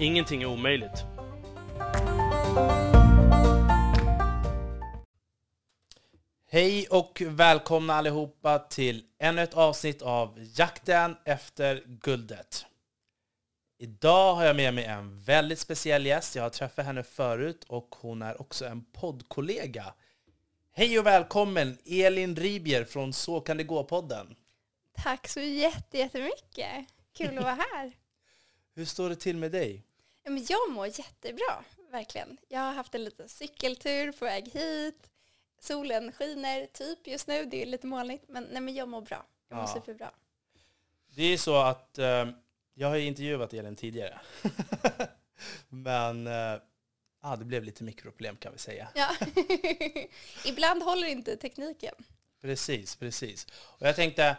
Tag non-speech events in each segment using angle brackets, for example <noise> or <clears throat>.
Ingenting är omöjligt. Hej och välkomna allihopa till ännu ett avsnitt av Jakten efter guldet. Idag har jag med mig en väldigt speciell gäst. Jag har träffat henne förut och hon är också en poddkollega. Hej och välkommen Elin Ribier från Så kan det gå-podden. Tack så jättemycket. Kul att vara här. <laughs> Hur står det till med dig? Men jag mår jättebra, verkligen. Jag har haft en liten cykeltur på väg hit. Solen skiner typ just nu. Det är lite molnigt, men, nej, men jag mår bra. Jag mår Ja. superbra. Det är så att eh, jag har ju intervjuat Elin tidigare. <laughs> Men eh, ah, det blev lite mikroproblem kan vi säga. Ja. <laughs> Ibland håller inte tekniken. Precis, precis. Och jag tänkte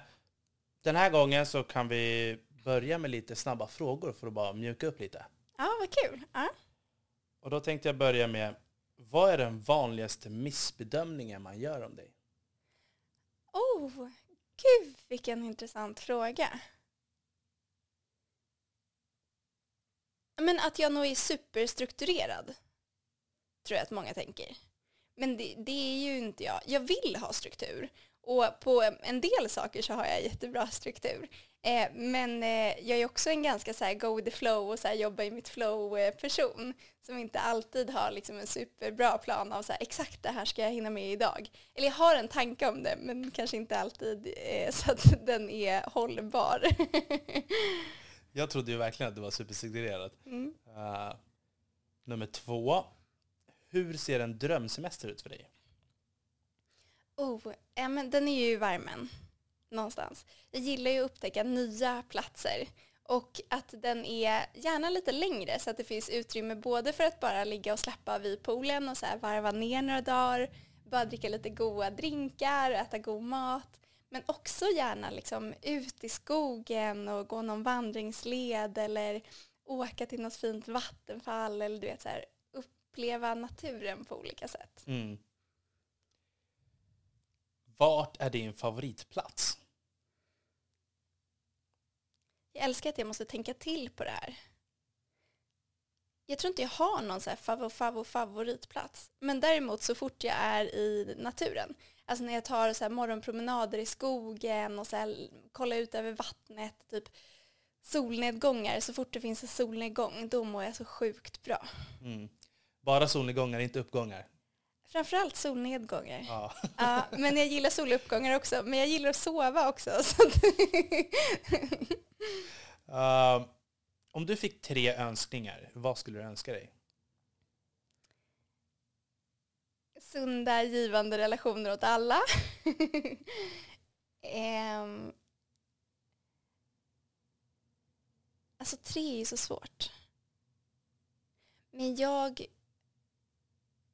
den här gången så kan vi börja med lite snabba frågor för att bara mjuka upp lite. Ja, vad kul. Ja. Och då tänkte jag börja med, vad är den vanligaste missbedömningen man gör om dig? Oh, gud vilken intressant fråga. Men att jag nog är superstrukturerad. Tror jag att många tänker. Men det, det är ju inte jag. Jag vill ha struktur. Och på en del saker så har jag jättebra struktur. Eh, men eh, jag är också en ganska så här go with the flow och så här jobba i mitt flow eh. Som inte alltid har liksom en superbra plan av så här, exakt det här ska jag hinna med idag. Eller jag har en tanke om det men kanske inte alltid eh, så att <laughs> den är hållbar. <laughs> Jag trodde ju verkligen att du var superstrukturerad. mm. Uh, nummer två, hur ser en drömsemester ut för dig? Oh, eh, men den är ju i värmen någonstans. Jag gillar ju att upptäcka nya platser och att den är gärna lite längre så att det finns utrymme både för att bara ligga och släppa vid poolen och så här varva ner några dagar, bara dricka lite goda drinkar och äta god mat. Men också gärna liksom ut i skogen och gå någon vandringsled eller åka till något fint vattenfall eller du vet så här uppleva naturen på olika sätt. Mm. Vart är din favoritplats? Jag älskar att jag måste tänka till på det här. Jag tror inte jag har någon så här favvo, favvo, favoritplats. Men däremot så fort jag är i naturen, alltså när jag tar så morgonpromenader i skogen och så här kollar ut över vattnet, typ solnedgångar, så fort det finns en solnedgång, då mår jag så sjukt bra. Mm. Bara solnedgångar, inte uppgångar. Framförallt solnedgångar. Ja. Ja, men jag gillar soluppgångar också. Men jag gillar att sova också. Uh, <laughs> om du fick tre önskningar, vad skulle du önska dig? sunda, givande relationer åt alla. <laughs> Ehm, alltså tre är ju så svårt. Men jag,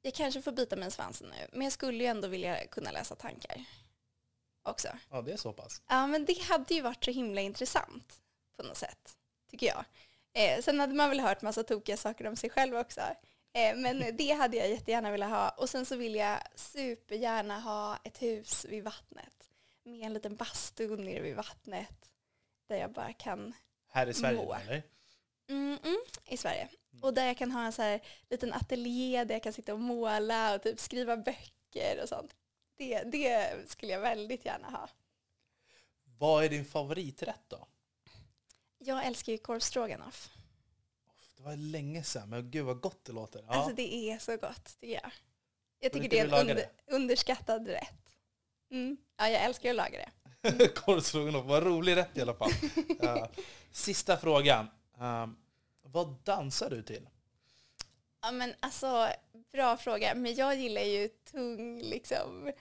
jag kanske får bita mig i svansen nu, men jag skulle ju ändå vilja kunna läsa tankar också. Ja, det är så pass. Ja, men det hade ju varit så himla intressant på något sätt, tycker jag. Eh, sen hade man väl hört massa tokiga saker om sig själv också. Eh, men det hade jag jättegärna velat ha. Och sen så vill jag supergärna ha ett hus vid vattnet. Med en liten bastu nere vid vattnet. Där jag bara kan, Här i Sverige, Må. eller? Mm, mm, i Sverige. Och där jag kan ha en så här liten ateljé där jag kan sitta och måla och typ skriva böcker och sånt. Det, det skulle jag väldigt gärna ha. Vad är din favoriträtt då? Jag älskar ju korvstroganoff. Det var länge sedan, men gud vad gott det låter. Ja. Alltså det är så gott, tycker jag. Jag tycker det är en under, underskattad rätt. Mm. Ja, jag älskar att laga det. <laughs> Korvstroganoff, vad rolig rätt i alla fall. <laughs> Ja. Sista frågan. Um, vad dansar du till? Ja, men alltså, bra fråga. Men jag gillar ju tung, liksom,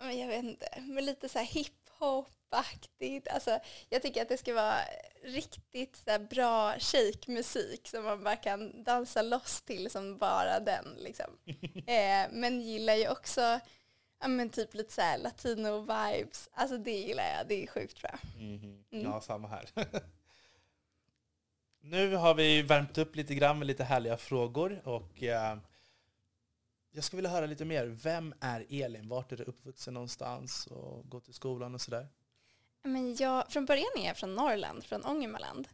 men jag vet inte, men lite så här hiphop-aktigt. Alltså, jag tycker att det ska vara riktigt så bra shake-musik som man bara kan dansa loss till som bara den. Liksom. <laughs> eh, men gillar ju också ja, men typ lite så latino-vibes. Alltså det gillar jag, det är sjukt tror jag. Mm. Ja, samma här. <laughs> nu har vi värmt upp lite grann med lite härliga frågor och eh, jag skulle vilja höra lite mer. Vem är Elin? Vart är du uppvuxen någonstans och gått i skolan och sådär? Men jag, från början är jag från Norrland, från Ångermanland.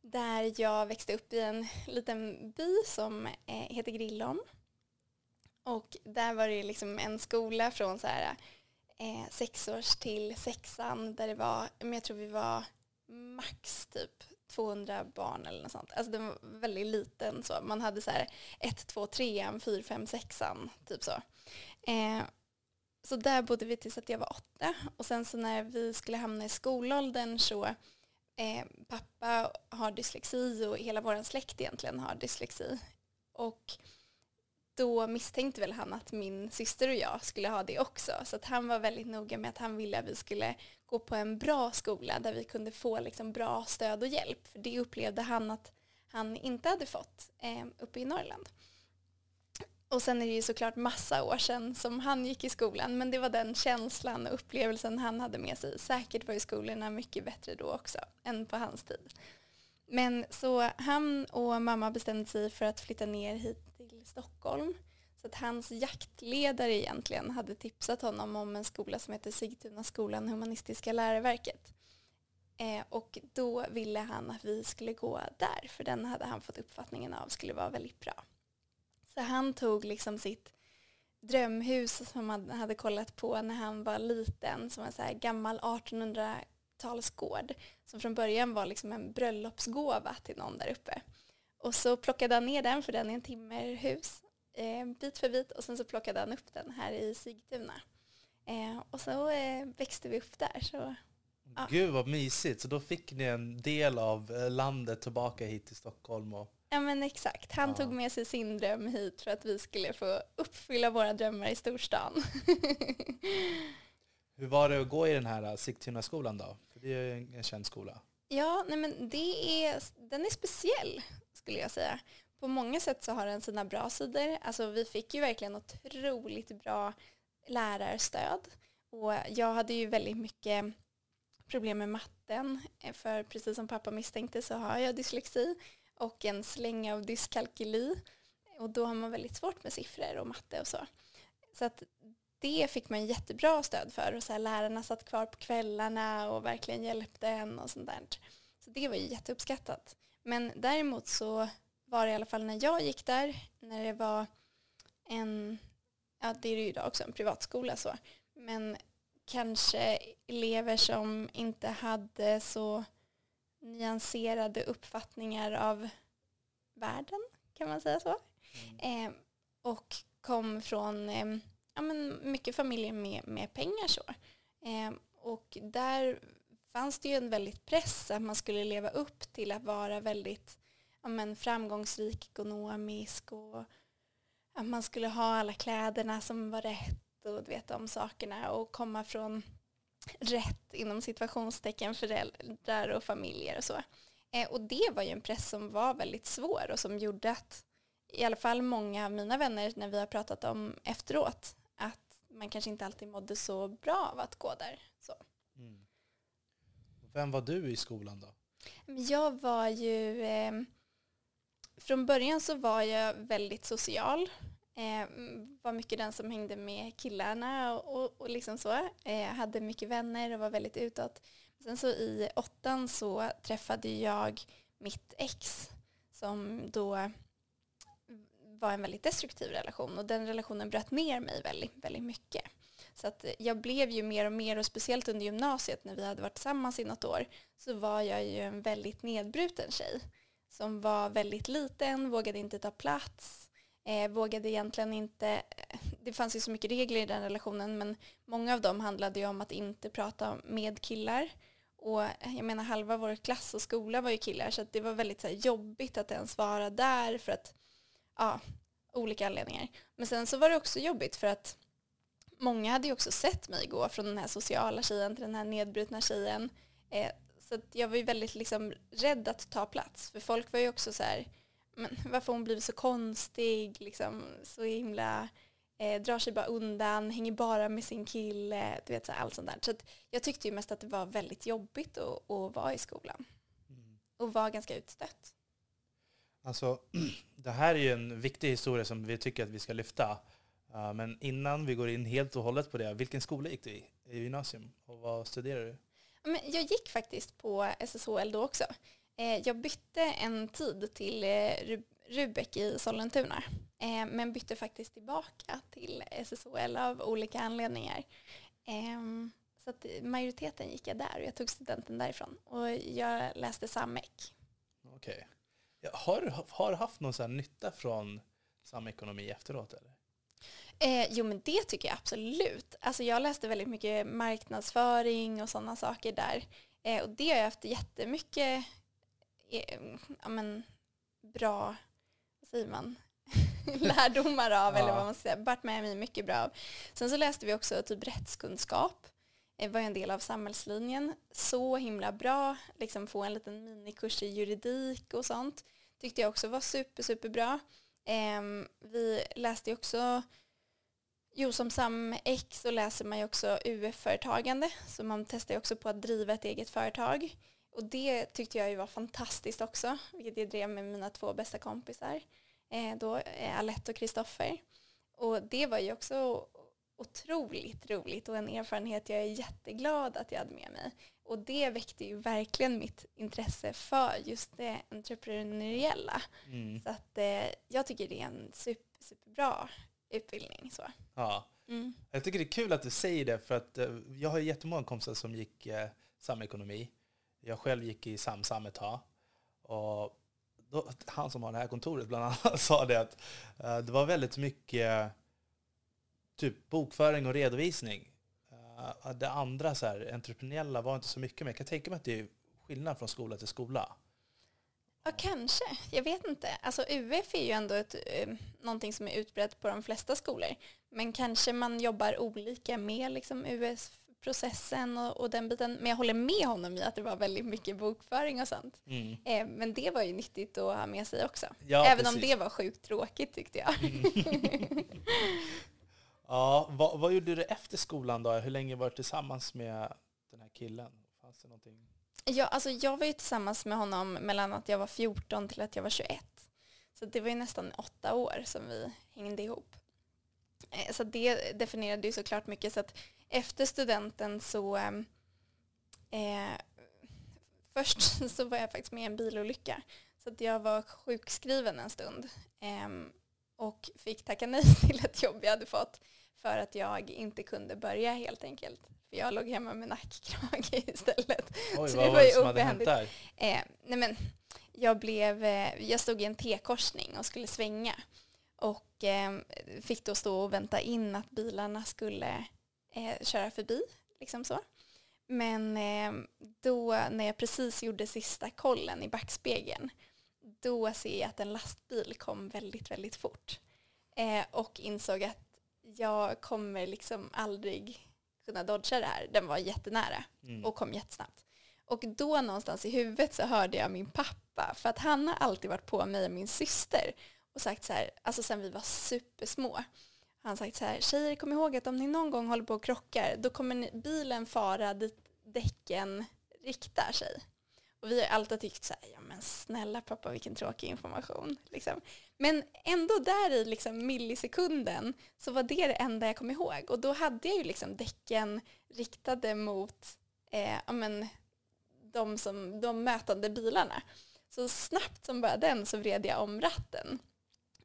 Där jag växte upp i en liten by som eh, heter Grillom. Och där var det liksom en skola från så här, eh, sexårs till sexan där det var, men jag tror vi var max typ 200 barn eller något sånt. Alltså den var väldigt liten så. Man hade så här 1, 2, 3, 4, 5, 6 typ så. Eh, så där bodde vi tills att jag var åtta. Och sen så när vi skulle hamna i skolåldern så eh, pappa har dyslexi och hela vår släkt egentligen har dyslexi. Och då misstänkte väl han att min syster och jag skulle ha det också. Så att han var väldigt noga med att han ville att vi skulle gå på en bra skola där vi kunde få liksom bra stöd och hjälp. För det upplevde han att han inte hade fått eh, uppe i Norrland. Och sen är det ju såklart massa år sedan som han gick i skolan, men det var den känslan och upplevelsen han hade med sig. Säkert var ju skolorna mycket bättre då också än på hans tid. Men så han och mamma bestämde sig för att flytta ner hit till Stockholm. Så att hans jaktledare egentligen hade tipsat honom om en skola som heter Sigtuna skolan Humanistiska läroverket. Eh, och då ville han att vi skulle gå där, för den hade han fått uppfattningen av skulle vara väldigt bra. Så han tog liksom sitt drömhus som han hade kollat på när han var liten, som en så här gammal 1800-talsgård, som från början var liksom en bröllopsgåva till någon där uppe. Och så plockade han ner den, för den är en timmerhus, eh, bit för bit, och sen så plockade han upp den här i Sigtuna. Eh, och så eh, växte vi upp där. Så, ja. Gud vad mysigt, så då fick ni en del av eh, landet tillbaka hit till Stockholm och Ja men exakt. Han ja. tog med sig sin dröm hit för att vi skulle få uppfylla våra drömmar i storstan. <laughs> Hur var det att gå i den här Sigtuna-skolan då? Det är en känd skola. Ja, nej men det är, den är speciell skulle jag säga. På många sätt så har den sina bra sidor. Alltså vi fick ju verkligen otroligt bra lärarstöd. Och jag hade ju väldigt mycket problem med matten. Eh, för precis som pappa misstänkte så har jag dyslexi och en släng av dyskalkyli. Och då har man väldigt svårt med siffror och matte och så. Så att det fick man jättebra stöd för och så här, lärarna satt kvar på kvällarna och verkligen hjälpte en och sånt där. Så det var ju jätteuppskattat. Men däremot så var det i alla fall när jag gick där, när det var en, ja det är det ju idag också, en privatskola så, men kanske elever som inte hade så nyanserade uppfattningar av världen, kan man säga så. Mm. Eh, och kom från eh, ja, men mycket familjer med, med pengar. så. Eh, och där fanns det ju en väldigt press att man skulle leva upp till att vara väldigt ja, men framgångsrik ekonomisk och att man skulle ha alla kläderna som var rätt och du vet de sakerna och komma från rätt inom situationstecken föräldrar och familjer och så. Eh, och det var ju en press som var väldigt svår och som gjorde att i alla fall många av mina vänner när vi har pratat om efteråt att man kanske inte alltid mådde så bra av att gå där. Så. Mm. Vem var du i skolan då? Jag var ju, eh, från början så var jag väldigt social Eh, var mycket den som hängde med killarna och, och, och liksom så. Eh, hade mycket vänner och var väldigt utåt. Sen så i åttan så träffade jag mitt ex som då var en väldigt destruktiv relation och den relationen bröt ner mig väldigt, väldigt mycket. Så att jag blev ju mer och mer och speciellt under gymnasiet när vi hade varit tillsammans i något år så var jag ju en väldigt nedbruten tjej som var väldigt liten, vågade inte ta plats, Eh, vågade egentligen inte, eh, det fanns ju så mycket regler i den relationen men många av dem handlade ju om att inte prata med killar. Och eh, jag menar halva vår klass och skola var ju killar så det var väldigt så här, jobbigt att ens vara där för att, ja, olika anledningar. Men sen så var det också jobbigt för att många hade ju också sett mig gå från den här sociala tjejen till den här nedbrutna tjejen. Eh, Så jag var ju väldigt liksom rädd att ta plats. För folk var ju också så här, men varför hon blivit så konstig, liksom, så himla, eh, drar sig bara undan, hänger bara med sin kille, du vet så här, allt sånt där. Så jag tyckte ju mest att det var väldigt jobbigt att, att vara i skolan. Och var ganska utstött. Alltså, <clears throat> det här är ju en viktig historia som vi tycker att vi ska lyfta. Uh, men innan vi går in helt och hållet på det, vilken skola gick du i, i gymnasium och vad studerade du? Men jag gick faktiskt på SSHL då också. Eh, jag bytte en tid till eh, Rubek i Sollentuna, eh, men bytte faktiskt tillbaka till SSHL av olika anledningar. Ehm, så att majoriteten gick jag där och jag tog studenten därifrån. Och jag läste SAMEK. Okej. Okay. Har, har du haft någon sån nytta från samekonomi efteråt? Eller? Eh, jo men det tycker jag absolut. Alltså jag läste väldigt mycket marknadsföring och sådana saker där. Eh, och det har jag haft jättemycket eh, ja, men, bra, vad säger man, <laughs> lärdomar av ja. eller vad man ska säga. Vart med mig mycket bra av. Sen så läste vi också typ rättskunskap. Eh, var en del av samhällslinjen. Så himla bra, liksom få en liten minikurs i juridik och sånt. Tyckte jag också var super, superbra. Eh, vi läste också Jo, som SAMX så läser man ju också UF-företagande, så man testar ju också på att driva ett eget företag. Och det tyckte jag ju var fantastiskt också, vilket jag drev med mina två bästa kompisar, eh, då eh, Alette och Kristoffer. Och det var ju också otroligt roligt och en erfarenhet jag är jätteglad att jag hade med mig. Och det väckte ju verkligen mitt intresse för just det entreprenöriella. Mm. Så att eh, jag tycker det är en super, superbra utbildning. Så. Ja. Mm. Jag tycker det är kul att du säger det, för att eh, jag har jättemånga kompisar som gick eh, samekonomi. Jag själv gick i SamSam ett tag. Och då, han som har det här kontoret bland annat <laughs> sa det att eh, det var väldigt mycket typ bokföring och redovisning. Uh, det andra, så här, entreprenöriella, var inte så mycket, men jag kan tänka mig att det är skillnad från skola till skola. Ja, kanske. Jag vet inte. Alltså UF är ju ändå ett, eh, någonting som är utbrett på de flesta skolor. Men kanske man jobbar olika med liksom UF-processen och, och, den biten. Men jag håller med honom i att det var väldigt mycket bokföring och sånt. Mm. Eh, men det var ju nyttigt att ha med sig också. Ja, Även precis. om det var sjukt tråkigt tyckte jag. Mm. <laughs> <laughs> ja, vad, vad gjorde du efter skolan då? Hur länge var du tillsammans med den här killen? Fanns det någonting? Ja, alltså jag var ju tillsammans med honom mellan att jag var 14 till att jag var 21. Så det var ju nästan åtta år som vi hängde ihop. Eh, så det definierade ju såklart mycket. Så att efter studenten så... Ehm, eh, först <laughs> så var jag faktiskt med i en bilolycka. Så att jag var sjukskriven en stund. Eh, och fick tacka nej <laughs> till ett jobb jag hade fått för att jag inte kunde börja helt enkelt. För jag låg hemma med nackkrage <laughs> istället. Oj, så vad det var det som hade hänt där? Eh, nej men, jag, blev, eh, jag stod i en T-korsning och skulle svänga. Och eh, fick då stå och vänta in att bilarna skulle eh, köra förbi. Liksom så. Men eh, då när jag precis gjorde sista kollen i backspegeln då ser jag att en lastbil kom väldigt, väldigt fort. Eh, och insåg att jag kommer liksom aldrig kunna dodga det här. Den var jättenära mm. och kom jättesnabbt. Och då någonstans i huvudet så hörde jag min pappa, för att han har alltid varit på mig och min syster och sagt så här, alltså sen vi var supersmå. Han har sagt så här, tjejer kom ihåg att om ni någon gång håller på och krockar, då kommer bilen fara dit däcken riktar sig. Och vi har alltid tyckt så här, men snälla pappa vilken tråkig information. Liksom. Men ändå där i liksom millisekunden så var det det enda jag kom ihåg. Och då hade jag ju liksom däcken riktade mot eh, amen, de, som, de mötande bilarna. Så snabbt som bara den så vred jag om ratten.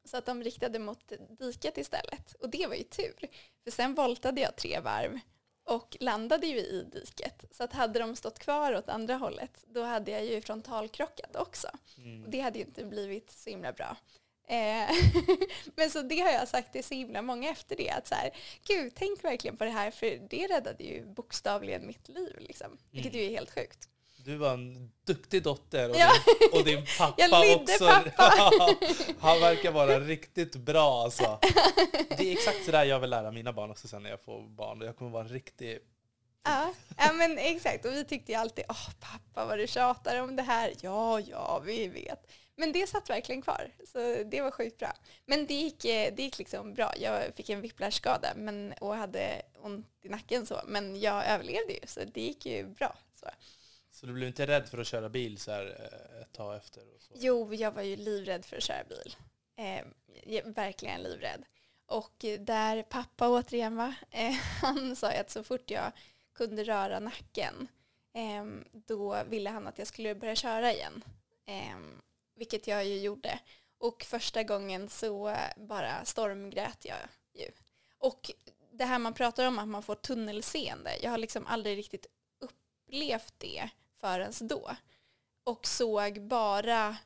Så att de riktade mot diket istället. Och det var ju tur. För sen voltade jag tre varv och landade ju i diket. Så att hade de stått kvar åt andra hållet, då hade jag ju frontalkrockat också. Mm. Och det hade ju inte blivit så himla bra. Eh, <laughs> men så det har jag sagt till så himla många efter det. Att så här, Gud, tänk verkligen på det här, för det räddade ju bokstavligen mitt liv. Liksom, vilket mm. ju är helt sjukt. Du var en duktig dotter och, ja. din, och din <laughs> pappa jag också. Pappa. <laughs> han verkar vara riktigt bra alltså. Det är exakt så där jag vill lära mina barn också sen när jag får barn. Jag kommer vara en riktig Ja, ja men exakt. Och vi tyckte ju alltid, åh pappa vad du tjatar om det här. Ja, ja, vi vet. Men det satt verkligen kvar, så det var sjukt bra. Men det gick, eh, det gick liksom bra. Jag fick en whiplashskada men, och hade ont i nacken så, men jag överlevde ju, så det gick ju bra. Så. Så du blev inte rädd för att köra bil så här eh, ett tag efter? Och så? Jo, jag var ju livrädd för att köra bil. Eh, verkligen livrädd. Och där pappa återigen var, <laughs> eh, han sa ju att så fort jag kunde röra nacken eh, då ville han att jag skulle börja köra igen. Eh, vilket jag ju gjorde. Och första gången så bara stormgrät jag ju. Och det här man pratar om att man får tunnelseende, jag har liksom aldrig riktigt upplevt det förrän då. Och såg bara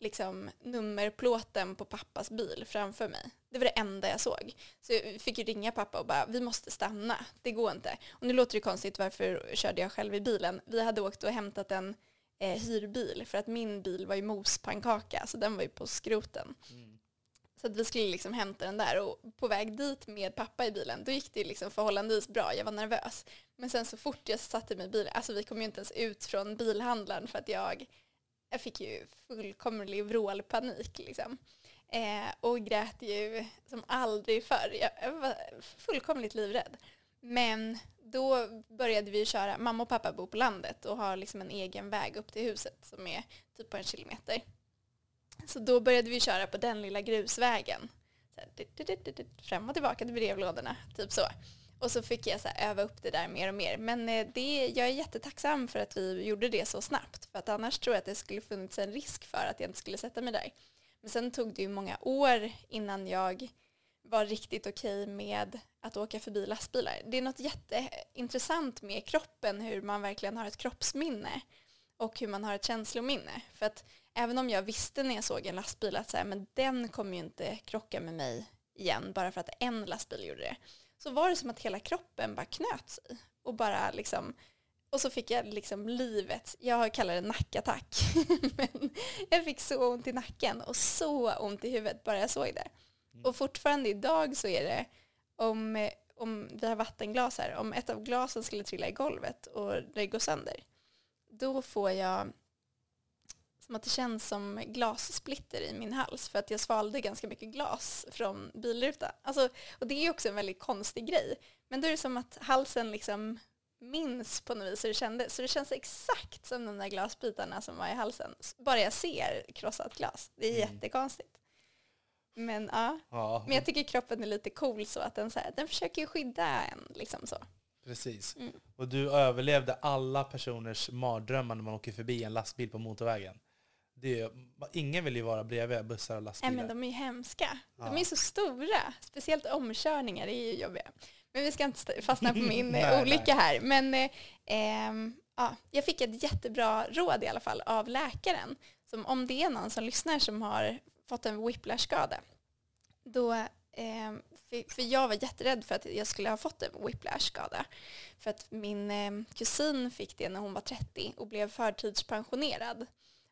liksom nummerplåten på pappas bil framför mig. Det var det enda jag såg. Så jag fick ju ringa pappa och bara, vi måste stanna, det går inte. Och nu låter det konstigt, varför körde jag själv i bilen? Vi hade åkt och hämtat en eh, hyrbil för att min bil var ju mospannkaka, så den var ju på skroten. Mm. Så att vi skulle liksom hämta den där och på väg dit med pappa i bilen, då gick det liksom förhållandevis bra, jag var nervös. Men sen så fort jag satte mig i bilen, alltså vi kom ju inte ens ut från bilhandlaren för att jag, jag fick ju fullkomlig vrålpanik liksom. Eh, och grät ju som aldrig förr. Jag var fullkomligt livrädd. Men då började vi köra, mamma och pappa bor på landet och har liksom en egen väg upp till huset som är typ på en kilometer. Så då började vi köra på den lilla grusvägen. Så här, fram och tillbaka till brevlådorna, typ så. Och så fick jag så här, öva upp det där mer och mer. Men eh, det, jag är jättetacksam för att vi gjorde det så snabbt. För att annars tror jag att det skulle funnits en risk för att jag inte skulle sätta mig där. Men sen tog det ju många år innan jag var riktigt okej okay med att åka förbi lastbilar. Det är något jätteintressant med kroppen, hur man verkligen har ett kroppsminne och hur man har ett känslominne. För att även om jag visste när jag såg en lastbil att så här, men den kommer ju inte krocka med mig igen bara för att en lastbil gjorde det. Så var det som att hela kroppen bara knöt sig och bara liksom och så fick jag liksom livet, jag kallar det nackattack, <laughs> men jag fick så ont i nacken och så ont i huvudet bara jag såg det. Mm. Och fortfarande idag så är det, om, om vi har vattenglas här, om ett av glasen skulle trilla i golvet och det går sönder, då får jag som att det känns som glassplitter i min hals för att jag svalde ganska mycket glas från bilrutan. Alltså, och det är också en väldigt konstig grej. Men då är det som att halsen liksom minns på något vis hur det kändes. Så det känns exakt som de där glasbitarna som var i halsen. Bara jag ser krossat glas. Det är mm. jättekonstigt. Men ja. ja. Men jag tycker kroppen är lite cool så att den, så här, den försöker skydda en liksom så. Precis. Mm. Och du överlevde alla personers mardrömmar när man åker förbi en lastbil på motorvägen. Det ingen vill ju vara bredvid bussar och lastbilar. Nej men de är ju hemska. Ja. De är så stora. Speciellt omkörningar är ju jobbiga. Men vi ska inte fastna på min <laughs> nej, eh, olycka här. Men eh, eh, ja, jag fick ett jättebra råd i alla fall av läkaren. Som om det är någon som lyssnar som har fått en whiplash-skada. Då, eh, för, för, jag var jätterädd för att jag skulle ha fått en whiplash-skada. För att min eh, kusin fick det när hon var 30 och blev förtidspensionerad.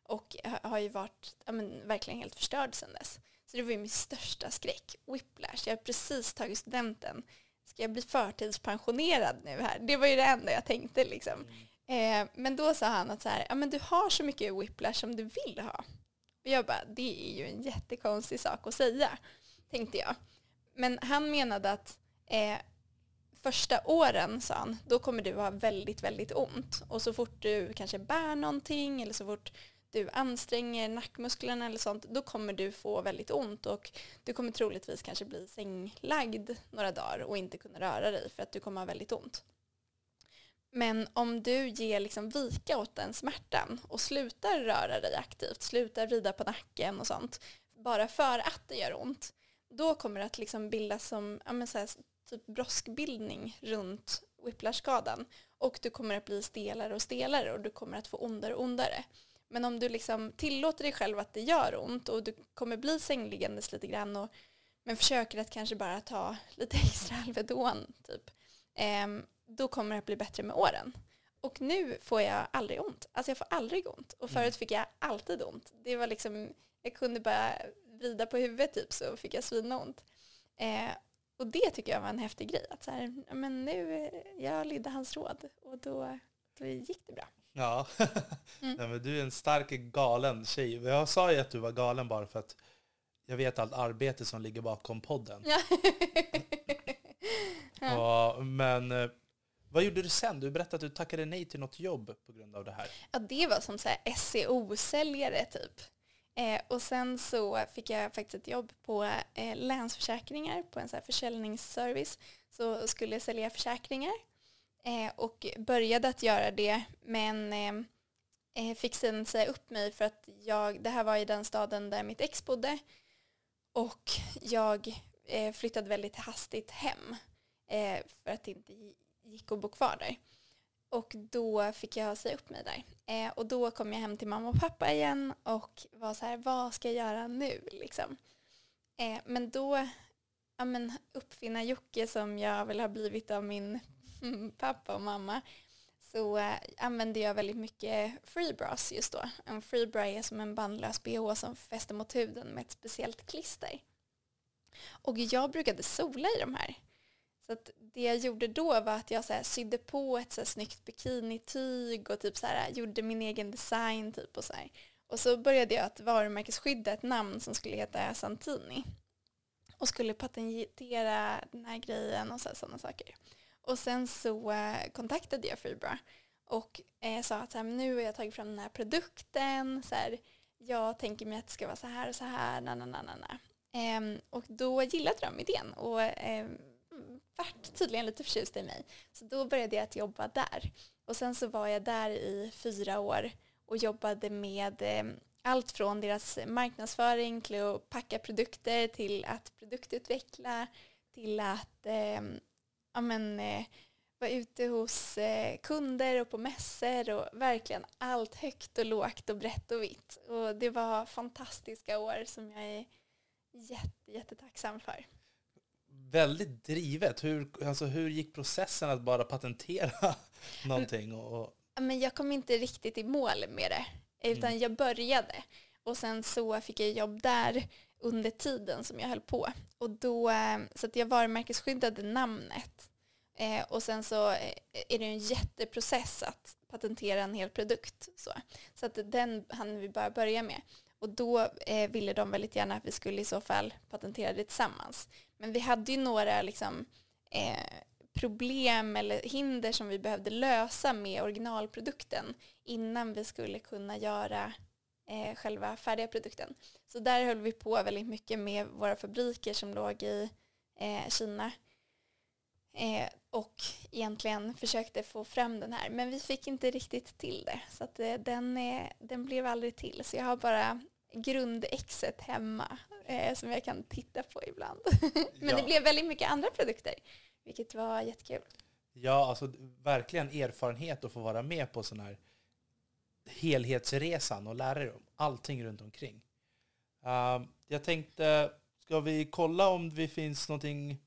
Och har ju varit ja, men, verkligen helt förstörd sedan dess. Så det var ju min största skräck, whiplash. Jag har precis tagit studenten ska jag bli förtidspensionerad nu här? Det var ju det enda jag tänkte liksom. Eh, men då sa han att så här, ja men du har så mycket whiplash som du vill ha. Och jag bara, det är ju en jättekonstig sak att säga, tänkte jag. Men han menade att eh, första åren, sa han, då kommer du ha väldigt, väldigt ont. Och så fort du kanske bär någonting eller så fort du anstränger nackmusklerna eller sånt, då kommer du få väldigt ont och du kommer troligtvis kanske bli sänglagd några dagar och inte kunna röra dig för att du kommer ha väldigt ont. Men om du ger liksom vika åt den smärtan och slutar röra dig aktivt, slutar vrida på nacken och sånt, bara för att det gör ont, då kommer det att liksom bildas som ja, men så här, typ broskbildning runt whiplash-skadan och du kommer att bli stelare och stelare och du kommer att få ondare och ondare. Men om du liksom tillåter dig själv att det gör ont och du kommer bli sängliggandes lite grann och, men försöker att kanske bara ta lite <laughs> extra Alvedon typ, eh, då kommer det att bli bättre med åren. Och nu får jag aldrig ont. Alltså jag får aldrig ont. Och förut mm. fick jag alltid ont. Det var liksom, jag kunde bara vrida på huvudet typ så fick jag svinont. Eh, och det tycker jag var en häftig grej. Att så här, men nu, eh, jag lydde hans råd och då, då gick det bra. Ja, <laughs> Mm. Nej, men du är en stark galen tjej. Jag sa ju att du var galen bara för att jag vet allt arbete som ligger bakom podden. <laughs> Ja. Ja, men eh, vad gjorde du sen? Du berättade att du tackade nej till något jobb på grund av det här. Ja, det var som så här SEO-säljare typ. Eh, och sen så fick jag faktiskt ett jobb på eh, Länsförsäkringar på en så här försäljningsservice. Så skulle jag sälja försäkringar eh, och började att göra det men eh, eh, fick sen säga upp mig för att jag, det här var i den staden där mitt ex bodde och jag eh, flyttade väldigt hastigt hem eh, för att det inte gick att bo kvar där. Och då fick jag säga upp mig där. Eh, och då kom jag hem till mamma och pappa igen och var så här, vad ska jag göra nu liksom? Men då, ja men uppfinna Jocke som jag väl har blivit av min <laughs> pappa och mamma, så eh, använde jag väldigt mycket freebras just då. En freebra är som en bandlös bh som fäster mot huden med ett speciellt klister. Och jag brukade sola i de här. Så att det jag gjorde då var att jag så här sydde på ett så här snyggt bikinityg och typ så här eh, gjorde min egen design typ och så här. Och så började jag att varumärkesskydda ett namn som skulle heta Santini. Och skulle patentera den här grejen och sådana saker. Och sen så eh, kontaktade jag Fibra och eh, sa att så här, nu har jag tagit fram den här produkten. Så här, jag tänker mig att det ska vara så här och så här. Na, na, na, na, Eh, och då gillade de idén och eh, vart tydligen lite förtjust i mig. Så då började jag att jobba där. Och sen så var jag där i fyra år och jobbade med eh, allt från deras marknadsföring till att packa produkter till att produktutveckla till att eh, ja, men, eh, vara ute hos eh, kunder och på mässor och verkligen allt högt och lågt och brett och vitt. Och det var fantastiska år som jag är jätte, jättetacksam för. Väldigt drivet. Hur, alltså, hur gick processen att bara patentera <laughs> någonting? Och, Men jag kom inte riktigt i mål med det, utan jag började. Och sen så fick jag jobb där under tiden som jag höll på. Och då, eh, så att jag varumärkesskyddade namnet. Eh, och sen så eh, är det en jätteprocess att patentera en hel produkt. Så, så att den hann vi bara börja med. Och då eh, ville de väldigt gärna att vi skulle i så fall patentera det tillsammans. Men vi hade ju några liksom, eh, problem eller hinder som vi behövde lösa med originalprodukten innan vi skulle kunna göra eh, själva färdiga produkten. Så där höll vi på väldigt mycket med våra fabriker som låg i eh, Kina eh, och egentligen försökte få fram den här. Men vi fick inte riktigt till det så att, eh, den, eh, den blev aldrig till. Så jag har bara grundexet hemma som jag kan titta på ibland. <laughs> Men Ja. det blev väldigt mycket andra produkter vilket var jättekul. ja, alltså verkligen erfarenhet att få vara med på sån här helhetsresan och lära dig om allting runt omkring. Ehm, jag tänkte, ska vi kolla om det finns någonting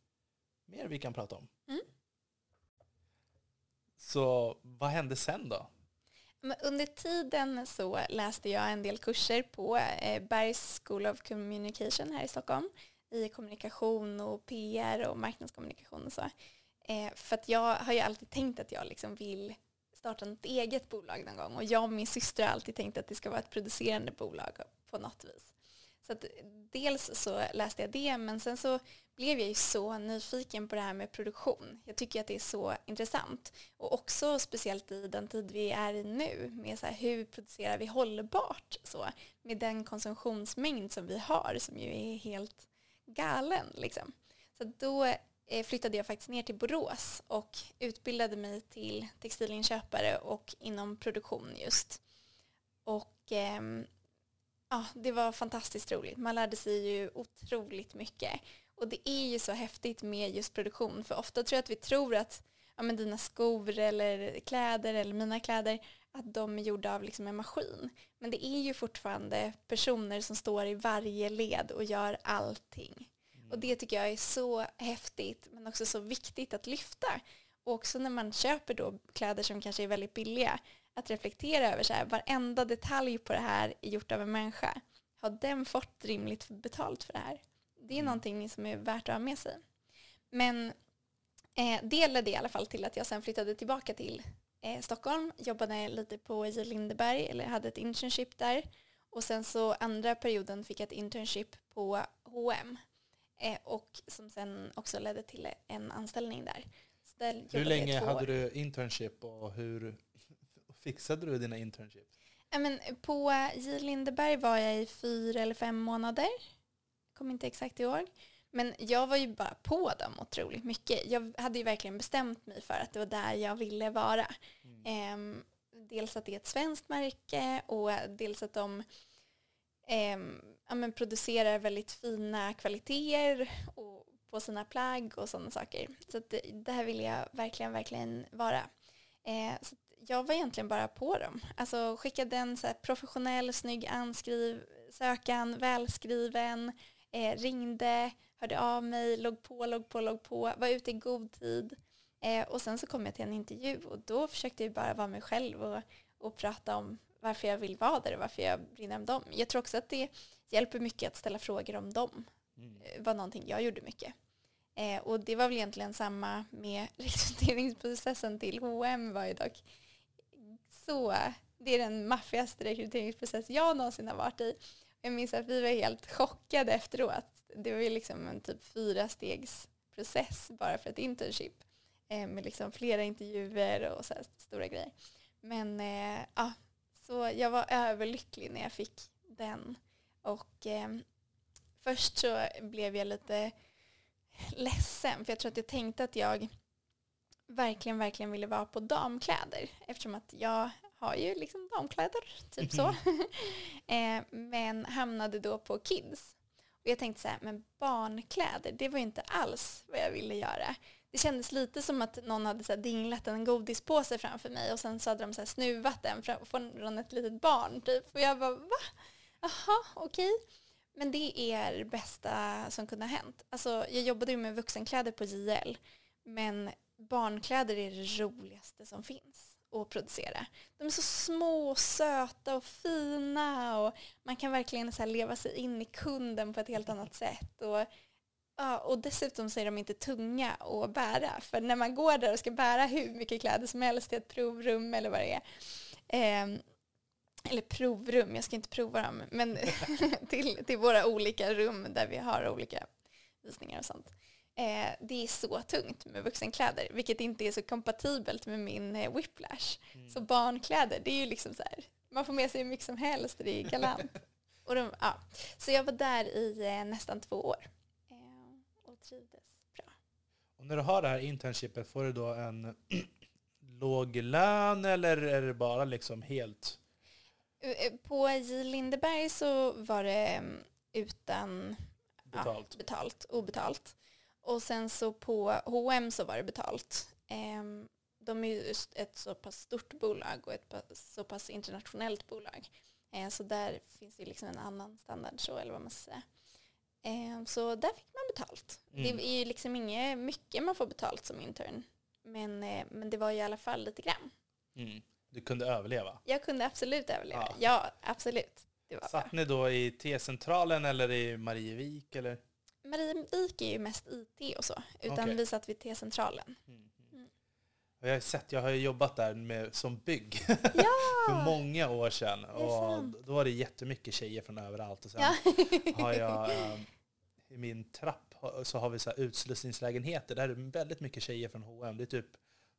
mer vi kan prata om? Mm. Så vad hände sen då? Under tiden så läste jag en del kurser på eh, Bergs School of Communication här i Stockholm i kommunikation och PR och marknadskommunikation och så. Eh, för att jag har ju alltid tänkt att jag liksom vill starta ett eget bolag någon gång och jag och min syster har alltid tänkt att det ska vara ett producerande bolag på något vis. Så att dels så läste jag det men sen så blev jag ju så nyfiken på det här med produktion. Jag tycker att det är så intressant. Och också speciellt i den tid vi är i nu med så här, hur producerar vi hållbart så med den konsumtionsmängd som vi har som ju är helt galen liksom. Så då Eh, flyttade jag faktiskt ner till Borås och utbildade mig till textilinköpare och inom produktion just. Och ehm, ja, det var fantastiskt roligt. Man lärde sig ju otroligt mycket. Och det är ju så häftigt med just produktion. För ofta tror jag att vi tror att ja, men dina skor eller kläder eller mina kläder att de är gjorda av liksom en maskin. Men det är ju fortfarande personer som står i varje led och gör allting. Och det tycker jag är så häftigt men också så viktigt att lyfta. Och också när man köper då kläder som kanske är väldigt billiga att reflektera över så här, varenda detalj på det här är gjort av en människa. Har den fått rimligt betalt för det här? Det är någonting som är värt att ha med sig. Men eh, det ledde i alla fall till att jag sen flyttade tillbaka till eh, Stockholm, jobbade lite på J. Lindeberg, eller hade ett internship där. Och sen så andra perioden fick jag ett internship på H&M eh, och som sen också ledde till en anställning där. Där Hur länge hade år. du internship och hur <laughs> fixade du dina internships? Men på J. Lindeberg var jag i fyra eller fem månader. Kommer inte exakt ihåg. Men jag var ju bara på dem otroligt mycket. Jag hade ju verkligen bestämt mig för att det var där jag ville vara. Ehm, dels att det är ett svenskt märke och dels att de eh, ja, men producerar väldigt fina kvaliteter och, på sina plagg och sådana saker. Så att det, det här ville jag verkligen, verkligen vara. Eh, så jag var egentligen bara på dem. Alltså skickade en så här professionell, snygg anskriv, sökan, välskriven, eh, ringde, hörde av mig, låg på, låg på, låg på, var ute i god tid. Eh, och sen så kom jag till en intervju och då försökte jag bara vara mig själv och, och prata om varför jag vill vara där och varför jag brinner om dem. Jag tror också att det hjälper mycket att ställa frågor om dem. Mm. Eh, var någonting jag gjorde mycket. Eh, och det var väl egentligen samma med <laughs> rekryteringsprocessen till H&M var ju dock så, det är den maffigaste rekryteringsprocess jag någonsin har varit i. Jag minns att vi var helt chockade efteråt. Det var ju liksom en typ fyra stegs process bara för ett internship. Eh, med liksom flera intervjuer och så stora grejer. Men eh, ja, så jag var överlycklig när jag fick den. Och eh, först så blev jag lite ledsen för jag tror att jag tänkte att jag verkligen, verkligen ville vara på damkläder eftersom att jag har ju liksom damkläder, typ så. <laughs> eh, men hamnade då på kids. Och jag tänkte så här, men barnkläder, det var ju inte alls vad jag ville göra. Det kändes lite som att någon hade så här dinglat en godispåse framför mig och sen så hade de så här snuvat den från ett litet barn typ. Och jag bara, va? Jaha, okej. Men det är det bästa som kunde ha hänt. Alltså, jag jobbade ju med vuxenkläder på JL, men barnkläder är det roligaste som finns att producera. De är så små och söta och fina och man kan verkligen så här leva sig in i kunden på ett helt annat sätt. Och, ja, och dessutom så är de inte tunga att bära. För när man går där och ska bära hur mycket kläder som helst till ett provrum eller vad det är. Eh, eller provrum, jag ska inte prova dem, men <laughs> till, till våra olika rum där vi har olika visningar och sånt. Eh, det är så tungt med vuxenkläder, vilket inte är så kompatibelt med min eh, whiplash. Så barnkläder, det är ju liksom så här, man får med sig hur mycket som helst, det är galant. <laughs> och de, ja. Så jag var där i eh, nästan två år eh, och trivdes bra. Och när du har det här internshipet, får du då en <clears throat> låg lön eller är det bara liksom helt... Eh, På J. Lindeberg så var det mm, utan Betalt. Ja, betalt, obetalt. Och sen så på H&M så var det betalt. Ehm, de är ju ett så pass stort bolag och ett så pass internationellt bolag. Eh, så där finns det liksom en annan standard så, eller vad man ska säga. Ehm, så där fick man betalt. Mm. Det är ju liksom inget mycket man får betalt som intern. Men, eh, men det var i alla fall lite grann. Mm. Du kunde överleva. Jag kunde absolut överleva. Ja. Ja, absolut. Det var bra. Satt ni då i T-centralen eller i Marievik? Eller? Marievik är ju mest IT och så, utan Okej. vi satt vid T-centralen. Och Jag har sett, jag har jobbat där med, som bygg <laughs> Ja! för många år sedan. Och då var det jättemycket tjejer från överallt. Och sen Ja. har jag <laughs> eh, i min trapp så har vi så utslussningslägenheter. Där är det väldigt mycket tjejer från H&M. Det är typ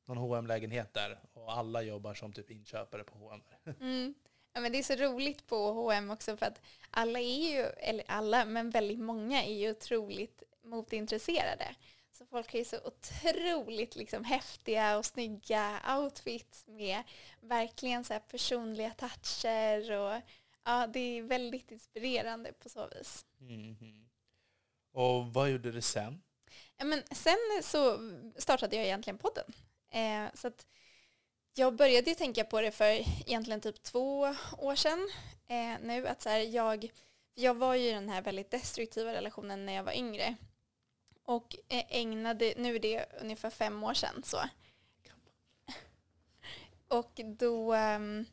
någon hm lägenhet där. Och alla jobbar som typ inköpare på H&M. <laughs> Mm. Ja, men det är så roligt på H&M också för att alla är ju, eller alla, men väldigt många är ju otroligt modeintresserade. Så folk har ju så otroligt liksom häftiga och snygga outfits med verkligen så personliga toucher och ja, det är väldigt inspirerande på så vis. Mhm. Och vad gjorde du sen? Ja, men sen så startade jag egentligen podden. Eh, så att jag började ju tänka på det för egentligen typ två år sedan eh, nu. Att så här, jag, jag var ju i den här väldigt destruktiva relationen när jag var yngre. Och ägnade, nu är det ungefär fem år sedan så. <laughs> Och då, ehm,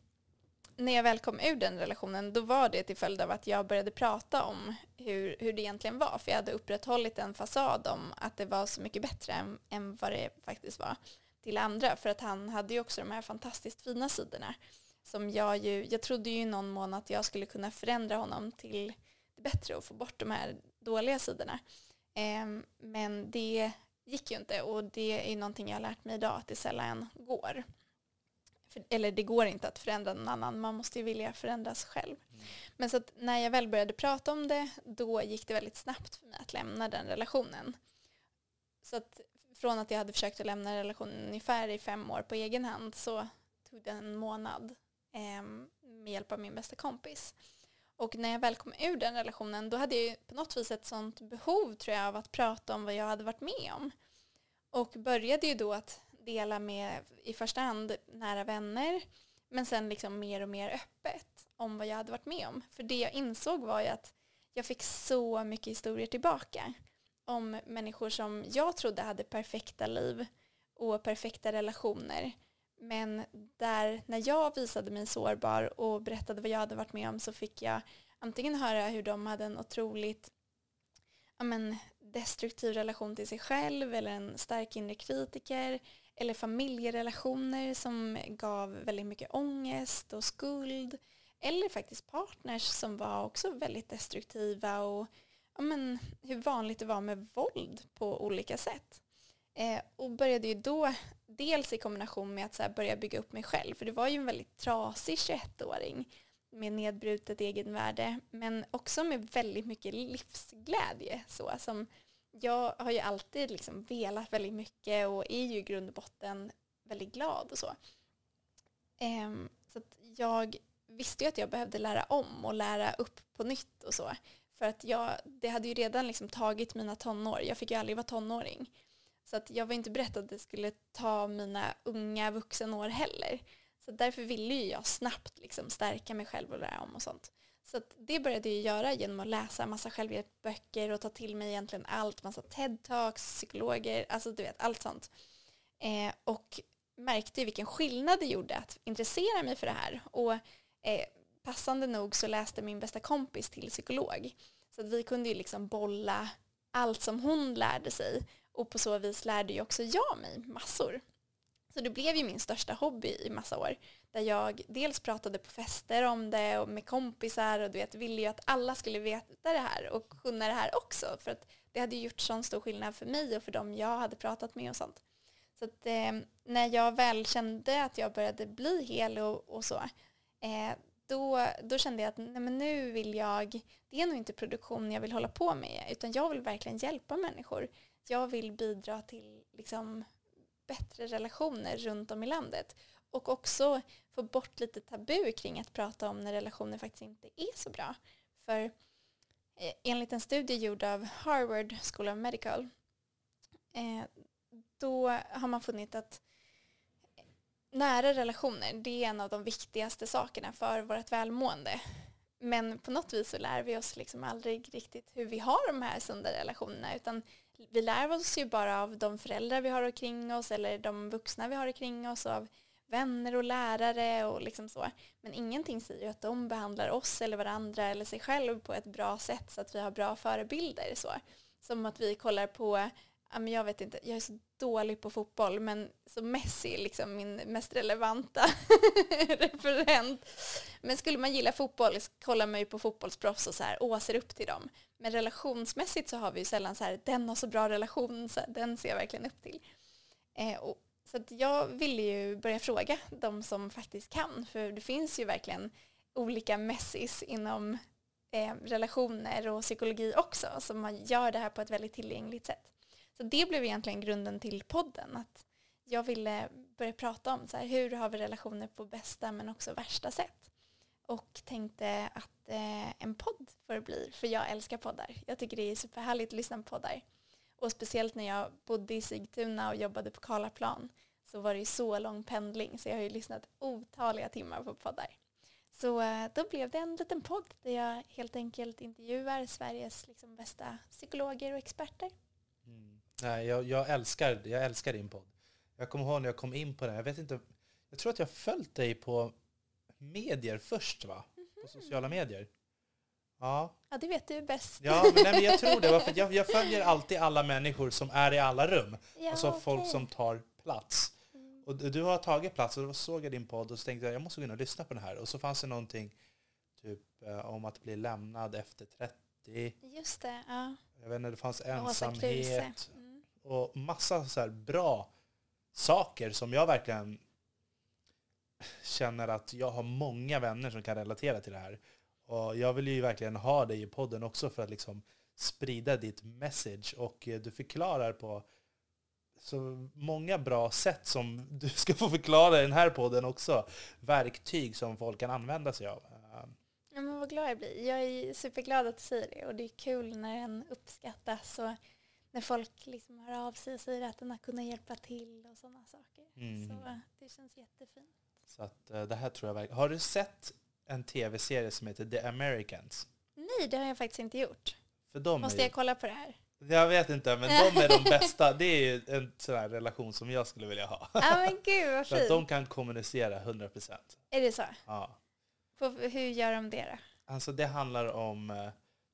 när jag väl kom ur den relationen då var det till följd av att jag började prata om hur, hur det egentligen var. För jag hade upprätthållit en fasad om att det var så mycket bättre än, än vad det faktiskt var till andra. För att han hade ju också de här fantastiskt fina sidorna. Som jag ju, jag trodde ju i någon mån att jag skulle kunna förändra honom till det bättre och få bort de här dåliga sidorna. Eh, men det gick ju inte och det är någonting jag har lärt mig idag att det sällan går. Eller det går inte att förändra någon annan, man måste ju vilja förändras själv. Mm. Men så när jag väl började prata om det, då gick det väldigt snabbt för mig att lämna den relationen. Så att från att jag hade försökt att lämna relationen ungefär i fem år på egen hand så tog det en månad eh, med hjälp av min bästa kompis. Och när jag väl kom ur den relationen då hade jag på något vis ett sånt behov tror jag av att prata om vad jag hade varit med om. Och började ju då att dela med i första hand nära vänner men sen liksom mer och mer öppet om vad jag hade varit med om. För det jag insåg var ju att jag fick så mycket historier tillbaka om människor som jag trodde hade perfekta liv och perfekta relationer. Men där när jag visade mig sårbar och berättade vad jag hade varit med om så fick jag antingen höra hur de hade en otroligt ja men, destruktiv relation till sig själv eller en stark inre kritiker eller familjerelationer som gav väldigt mycket ångest och skuld eller faktiskt partners som var också väldigt destruktiva och ja, men, hur vanligt det var med våld på olika sätt. Eh, och började ju då dels i kombination med att så börja bygga upp mig själv för det var ju en väldigt trasig 21-åring med nedbrutet egenvärde men också med väldigt mycket livsglädje så som jag har ju alltid liksom velat väldigt mycket och är ju i grund och botten väldigt glad och så. Eh, så att jag visste ju att jag behövde lära om och lära upp på nytt och så. För att jag, det hade ju redan liksom tagit mina tonår. Jag fick ju aldrig vara tonåring. Så att jag var inte beredd att det skulle ta mina unga vuxenår heller. Så därför ville ju jag snabbt liksom stärka mig själv och lära om och sånt. Så det började jag göra genom att läsa massa självhjälpsböcker och ta till mig egentligen allt, massa TED-talks, psykologer, alltså du vet allt sånt. Eh, och märkte vilken skillnad det gjorde att intressera mig för det här. Och eh, passande nog så läste min bästa kompis till psykolog. Så att vi kunde ju liksom bolla allt som hon lärde sig och på så vis lärde ju också jag mig massor. Så det blev ju min största hobby i massa år. Där jag dels pratade på fester om det och med kompisar och du vet, ville ju att alla skulle veta det här och kunna det här också. För att det hade gjort sån stor skillnad för mig och för dem jag hade pratat med och sånt. Så att eh, när jag väl kände att jag började bli hel och, och så, eh, då, då kände jag att nej, men nu vill jag, det är nog inte produktion jag vill hålla på med, utan jag vill verkligen hjälpa människor. Jag vill bidra till liksom, bättre relationer runt om i landet. Och också få bort lite tabu kring att prata om när relationer faktiskt inte är så bra. För eh, enligt en studie gjord av Harvard School of Medical eh, då har man funnit att nära relationer det är en av de viktigaste sakerna för vårt välmående. Men på något vis så lär vi oss liksom aldrig riktigt hur vi har de här sunda relationerna utan vi lär oss ju bara av de föräldrar vi har omkring oss eller de vuxna vi har omkring oss av vänner och lärare och liksom så. Men ingenting säger ju att de behandlar oss eller varandra eller sig själv på ett bra sätt så att vi har bra förebilder. Så. Som att vi kollar på men jag vet inte, jag är så dålig på fotboll men så Messi är liksom min mest relevanta <laughs> referent. Men skulle man gilla fotboll så kollar man ju på fotbollsproffs och så här, åh, ser upp till dem. Men relationsmässigt så har vi ju sällan så här, den har så bra relation, så här, den ser jag verkligen upp till. Eh, och, så att jag ville ju börja fråga de som faktiskt kan, för det finns ju verkligen olika messis inom eh, relationer och psykologi också, som gör det här på ett väldigt tillgängligt sätt. Så det blev egentligen grunden till podden. Att jag ville börja prata om så här, hur har vi relationer på bästa men också värsta sätt. Och tänkte att eh, en podd får det bli, för jag älskar poddar. Jag tycker det är superhärligt att lyssna på poddar. Och speciellt när jag bodde i Sigtuna och jobbade på Karlaplan så var det ju så lång pendling så jag har ju lyssnat otaliga timmar på poddar. Så eh, då blev det en liten podd där jag helt enkelt intervjuar Sveriges liksom, bästa psykologer och experter. Nej, jag, jag, älskar, jag älskar din podd. Jag kommer ihåg när jag kom in på den. Jag vet inte, jag tror att jag följt dig på medier först va? På sociala medier. Ja, Ja, det vet du bäst. ja men, nej, men jag tror det. För jag, jag följer alltid alla människor som är i alla rum. Ja, alltså folk okej. som tar plats. Mm. Och du har tagit plats och då såg jag din podd och så tänkte jag jag måste gå in och lyssna på den här. Och så fanns det någonting typ eh, om att bli lämnad efter 30. Just det, ja. Jag vet inte, det fanns ensamhet. Och massa så här bra saker som jag verkligen känner att jag har många vänner som kan relatera till det här. Och jag vill ju verkligen ha dig i podden också för att liksom sprida ditt message och eh, du förklarar på så många bra sätt som <laughs> du ska få förklara i den här podden också. Verktyg som folk kan använda sig av. Ja, men vad glad jag blir. Jag är superglad att du säger det och det är kul när en uppskattas och när folk liksom hör av sig och säger att den har kunnat hjälpa till och sådana saker. Mm. Så det känns jättefint. Så att eh, det här tror jag verkligen. Har du sett en tv-serie som heter The Americans? Nej, det har jag faktiskt inte gjort. För de Måste är, jag kolla på det här? Jag vet inte, men de är de bästa. Det är ju en sån här relation som jag skulle vilja ha. <laughs> Ja men gud vad För att fint. de kan kommunicera 100%. Är det så? Ja. På, hur gör de det då? Alltså det handlar om eh,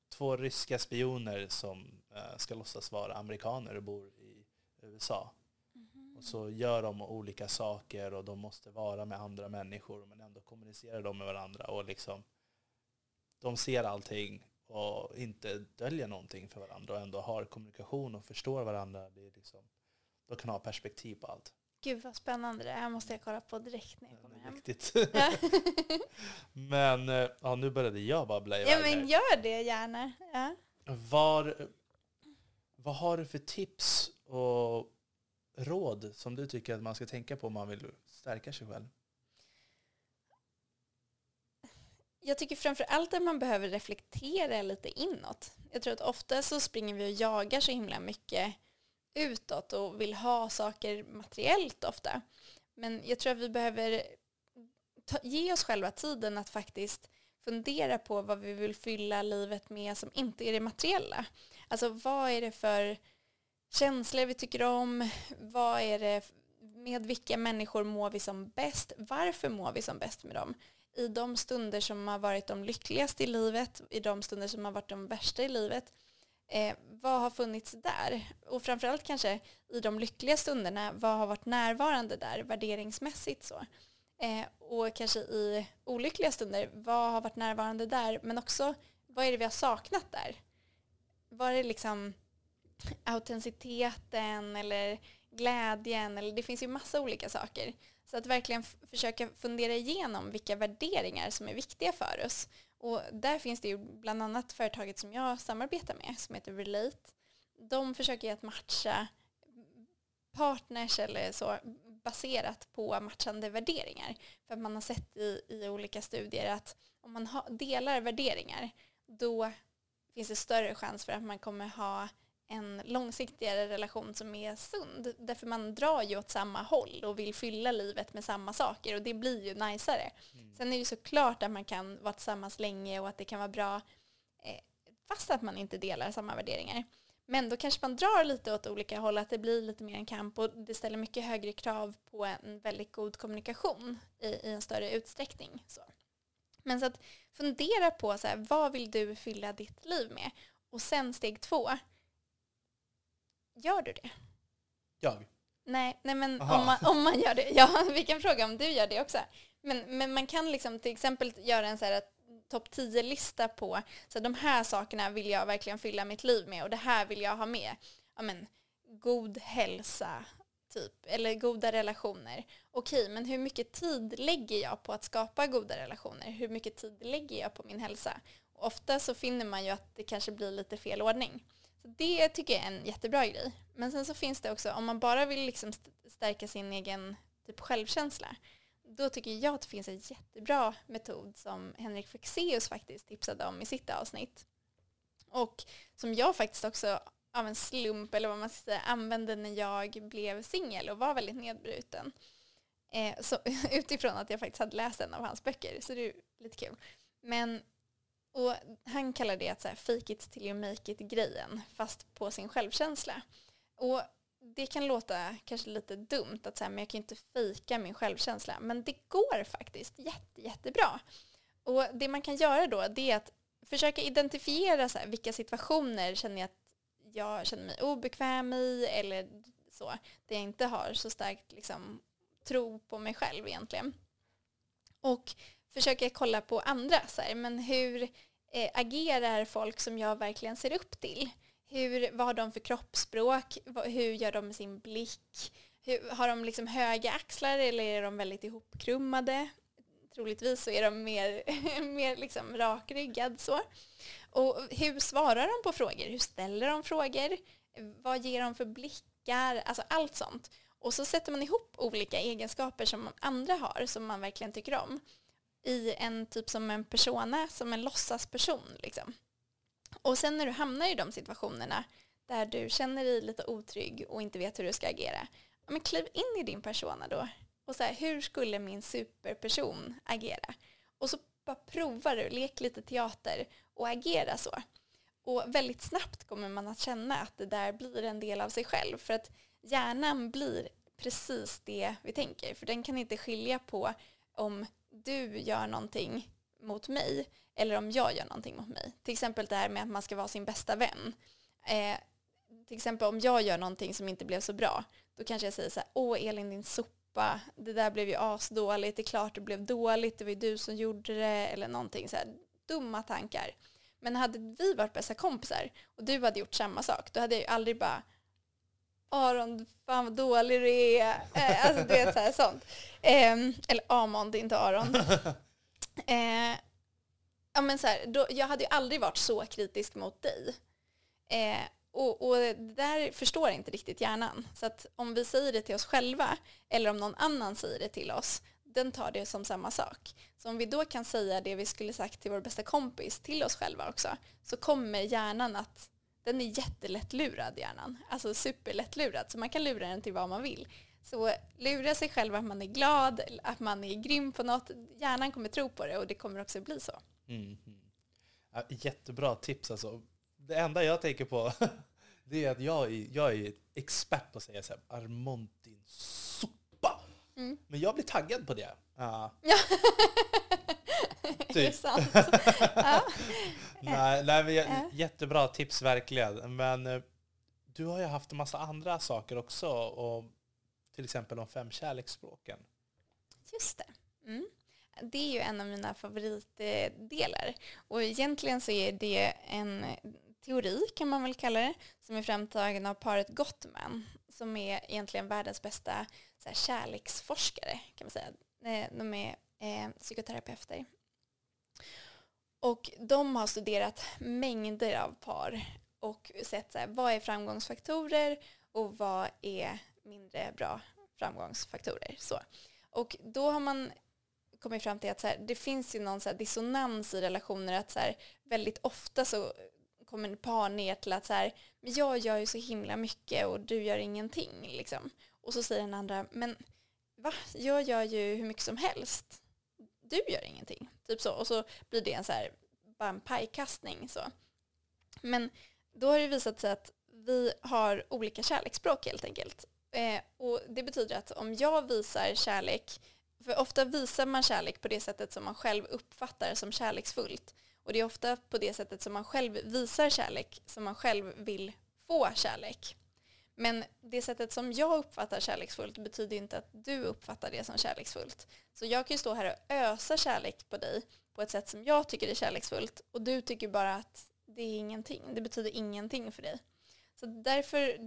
två ryska spioner som ska låtsas vara amerikaner och bor i USA. Och så gör de olika saker och de måste vara med andra människor men ändå kommunicerar de med varandra och liksom de ser allting och inte döljer någonting för varandra och ändå har kommunikation och förstår varandra. Det är liksom, de kan ha perspektiv på allt. Gud vad spännande. Det här måste jag kolla på direkt när jag kommer hem. viktigt. Ja. <laughs> men eh, ja, nu började jag babbla ja iväg men här. gör det gärna. Ja. Var, vad har du för tips och råd som du tycker att man ska tänka på om man vill stärka sig själv? Jag tycker framför allt att man behöver reflektera lite inåt. Jag tror att ofta så springer vi och jagar så himla mycket utåt och vill ha saker materiellt ofta. Men jag tror att vi behöver ta, ge oss själva tiden att faktiskt fundera på vad vi vill fylla livet med som inte är det materiella. Alltså vad är det för känslor vi tycker om? Vad är det, med vilka människor mår vi som bäst? Varför mår vi som bäst med dem? i de stunder som har varit de lyckligaste i livet, i de stunder som har varit de värsta i livet. Eh, vad har funnits där? Och framförallt kanske i de lyckliga stunderna, vad har varit närvarande där värderingsmässigt så? Eh, och kanske i olyckliga stunder, vad har varit närvarande där? Men också, vad är det vi har saknat där? Var det liksom autenticiteten eller glädjen? Eller det finns ju massa olika saker. Så att verkligen försöka fundera igenom vilka värderingar som är viktiga för oss. Och där finns det ju bland annat företaget som jag samarbetar med som heter Relate. De försöker ju att matcha partners eller så baserat på matchande värderingar. För man har sett i, i olika studier att om man ha, delar värderingar då finns det större chans för att man kommer ha en långsiktigare relation som är sund. Därför man drar ju åt samma håll och vill fylla livet med samma saker och det blir ju najsare. Sen är det ju såklart att man kan vara tillsammans länge och att det kan vara bra eh, fast att man inte delar samma värderingar. Men då kanske man drar lite åt olika håll, att det blir lite mer en kamp och det ställer mycket högre krav på en väldigt god kommunikation i, i en större utsträckning. Så. Men så att fundera på så här, vad vill du fylla ditt liv med? Och sen steg två, gör du det? Jag? Nej, nej men Aha. om man, om man gör det. Ja, <laughs> vi kan fråga om du gör det också. Men, men man kan liksom till exempel göra en så här topp 10-lista på så de här sakerna vill jag verkligen fylla mitt liv med och det här vill jag ha med. Ja, men, god hälsa, typ, eller goda relationer. Okej, men hur mycket tid lägger jag på att skapa goda relationer? Hur mycket tid lägger jag på min hälsa? Och ofta så finner man ju att det kanske blir lite fel ordning. Så det tycker jag är en jättebra grej. Men sen så finns det också, om man bara vill liksom stärka sin egen typ självkänsla, då tycker jag att det finns en jättebra metod som Henrik Fexeus faktiskt tipsade om i sitt avsnitt. Och som jag faktiskt också av en slump, eller vad man ska säga, använde när jag blev singel och var väldigt nedbruten. Eh, så, <laughs> utifrån att jag faktiskt hade läst en av hans böcker, så det är lite kul. Men och han kallar det att så här, fake it till you make it grejen, fast på sin självkänsla. Och det kan låta kanske lite dumt att säga, men jag kan inte fejka min självkänsla. Men det går faktiskt jätte, jättebra. Och det man kan göra då, det är att försöka identifiera så här, vilka situationer känner jag att jag känner mig obekväm i eller så. Där jag inte har så starkt liksom, tro på mig själv egentligen. Och försöka kolla på andra, så här, men hur eh, agerar folk som jag verkligen ser upp till? Hur, vad har de för kroppsspråk? Hur gör de med sin blick? Hur, har de liksom höga axlar eller är de väldigt ihopkrummade? Troligtvis så är de mer, <laughs> mer liksom rakryggad så. Och hur svarar de på frågor? Hur ställer de frågor? Vad ger de för blickar? Alltså allt sånt. Och så sätter man ihop olika egenskaper som andra har som man verkligen tycker om i en typ som en persona, som en låtsasperson. Liksom. Och sen när du hamnar i de situationerna där du känner dig lite otrygg och inte vet hur du ska agera, men kliv in i din persona då. Och så här, hur skulle min superperson agera? Och så bara provar du, lek lite teater och agera så. Och väldigt snabbt kommer man att känna att det där blir en del av sig själv. För att hjärnan blir precis det vi tänker. För den kan inte skilja på om du gör någonting mot mig eller om jag gör någonting mot mig. Till exempel det här med att man ska vara sin bästa vän. Eh, till exempel om jag gör någonting som inte blev så bra, då kanske jag säger så här, åh Elin din sopa, det där blev ju asdåligt, det är klart det blev dåligt, det var ju du som gjorde det, eller någonting så här, dumma tankar. Men hade vi varit bästa kompisar och du hade gjort samma sak, då hade jag ju aldrig bara Aron, fan vad dålig du är. Eh, alltså du vet så här, sånt. Eh, eller Amond, inte Aron. <laughs> Eh, ja, men så här, då, jag hade ju aldrig varit så kritisk mot dig. Eh, och, och det där förstår inte riktigt hjärnan. Så att om vi säger det till oss själva eller om någon annan säger det till oss, den tar det som samma sak. Så om vi då kan säga det vi skulle sagt till vår bästa kompis till oss själva också, så kommer hjärnan att den är jättelätt lurad hjärnan. Alltså superlätt lurad. Så man kan lura den till vad man vill. Så lura sig själv att man är glad, att man är grym på något. Hjärnan kommer tro på det och det kommer också bli så. Mm. Ja, jättebra tips alltså. Det enda jag tänker på <laughs> det är att jag är, jag är expert på att säga så här, Armond din sopa. Mm. Men jag blir taggad på det. Ja. <laughs> typ. det är sant. <laughs> ja. nej, nej, men, jättebra tips verkligen. Men eh, du har ju haft en massa andra saker också. Och till exempel de fem kärleksspråken. Just det. Mm. Det är ju en av mina favoritdelar. Och egentligen så är det en teori kan man väl kalla det, som är framtagen av paret Gottman, som är egentligen världens bästa så här, kärleksforskare kan man säga. Eh, de är eh, psykoterapeuter. Och de har studerat mängder av par och sett så här, vad är framgångsfaktorer och vad är mindre bra framgångsfaktorer. Så. Och då har man kommit fram till att så här, det finns ju någon så dissonans i relationer att så här, väldigt ofta så kommer par ner till att så här, men jag gör ju så himla mycket och du gör ingenting liksom. Och så säger den andra, men va, jag gör ju hur mycket som helst. Du gör ingenting. Typ så. Och så blir det en så här, bara en pajkastning så. Men då har det visat sig att vi har olika kärleksspråk helt enkelt. Eh, och det betyder att om jag visar kärlek, för ofta visar man kärlek på det sättet som man själv uppfattar som kärleksfullt. Och det är ofta på det sättet som man själv visar kärlek som man själv vill få kärlek. Men det sättet som jag uppfattar kärleksfullt betyder inte att du uppfattar det som kärleksfullt. Så jag kan ju stå här och ösa kärlek på dig på ett sätt som jag tycker är kärleksfullt och du tycker bara att det är ingenting. Det betyder ingenting för dig. Så därför,